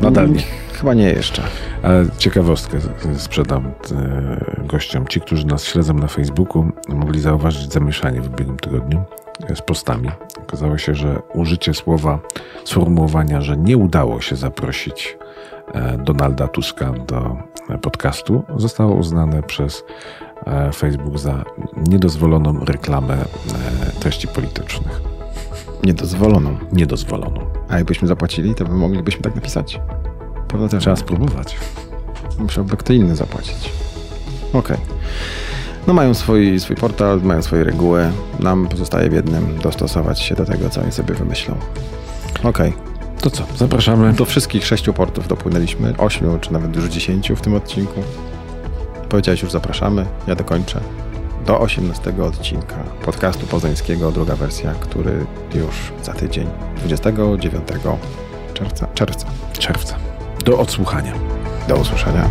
Nadal nie. Chyba nie jeszcze. Ale ciekawostkę sprzedam e, gościom. Ci, którzy nas śledzą na Facebooku, mogli zauważyć zamieszanie w ubiegłym tygodniu z postami. Okazało się, że użycie słowa, sformułowania, że nie udało się zaprosić e, Donalda Tuska do podcastu, zostało uznane przez e, Facebook za niedozwoloną reklamę treści politycznych. Niedozwoloną. Niedozwoloną. A jakbyśmy zapłacili, to moglibyśmy tak napisać. Prawda też Trzeba spróbować. Musiałby kto inny zapłacić. Okej. Okay. No mają swój, swój portal, mają swoje reguły. Nam pozostaje w jednym dostosować się do tego, co oni sobie wymyślą. Okej. Okay. To co? Zapraszamy. Do wszystkich sześciu portów dopłynęliśmy. Ośmiu, czy nawet już dziesięciu w tym odcinku. Powiedziałeś już zapraszamy. Ja dokończę. Do 18 odcinka podcastu poznańskiego, druga wersja, który już za tydzień, 29 czerwca. czerwca. czerwca. Do odsłuchania. Do usłyszenia.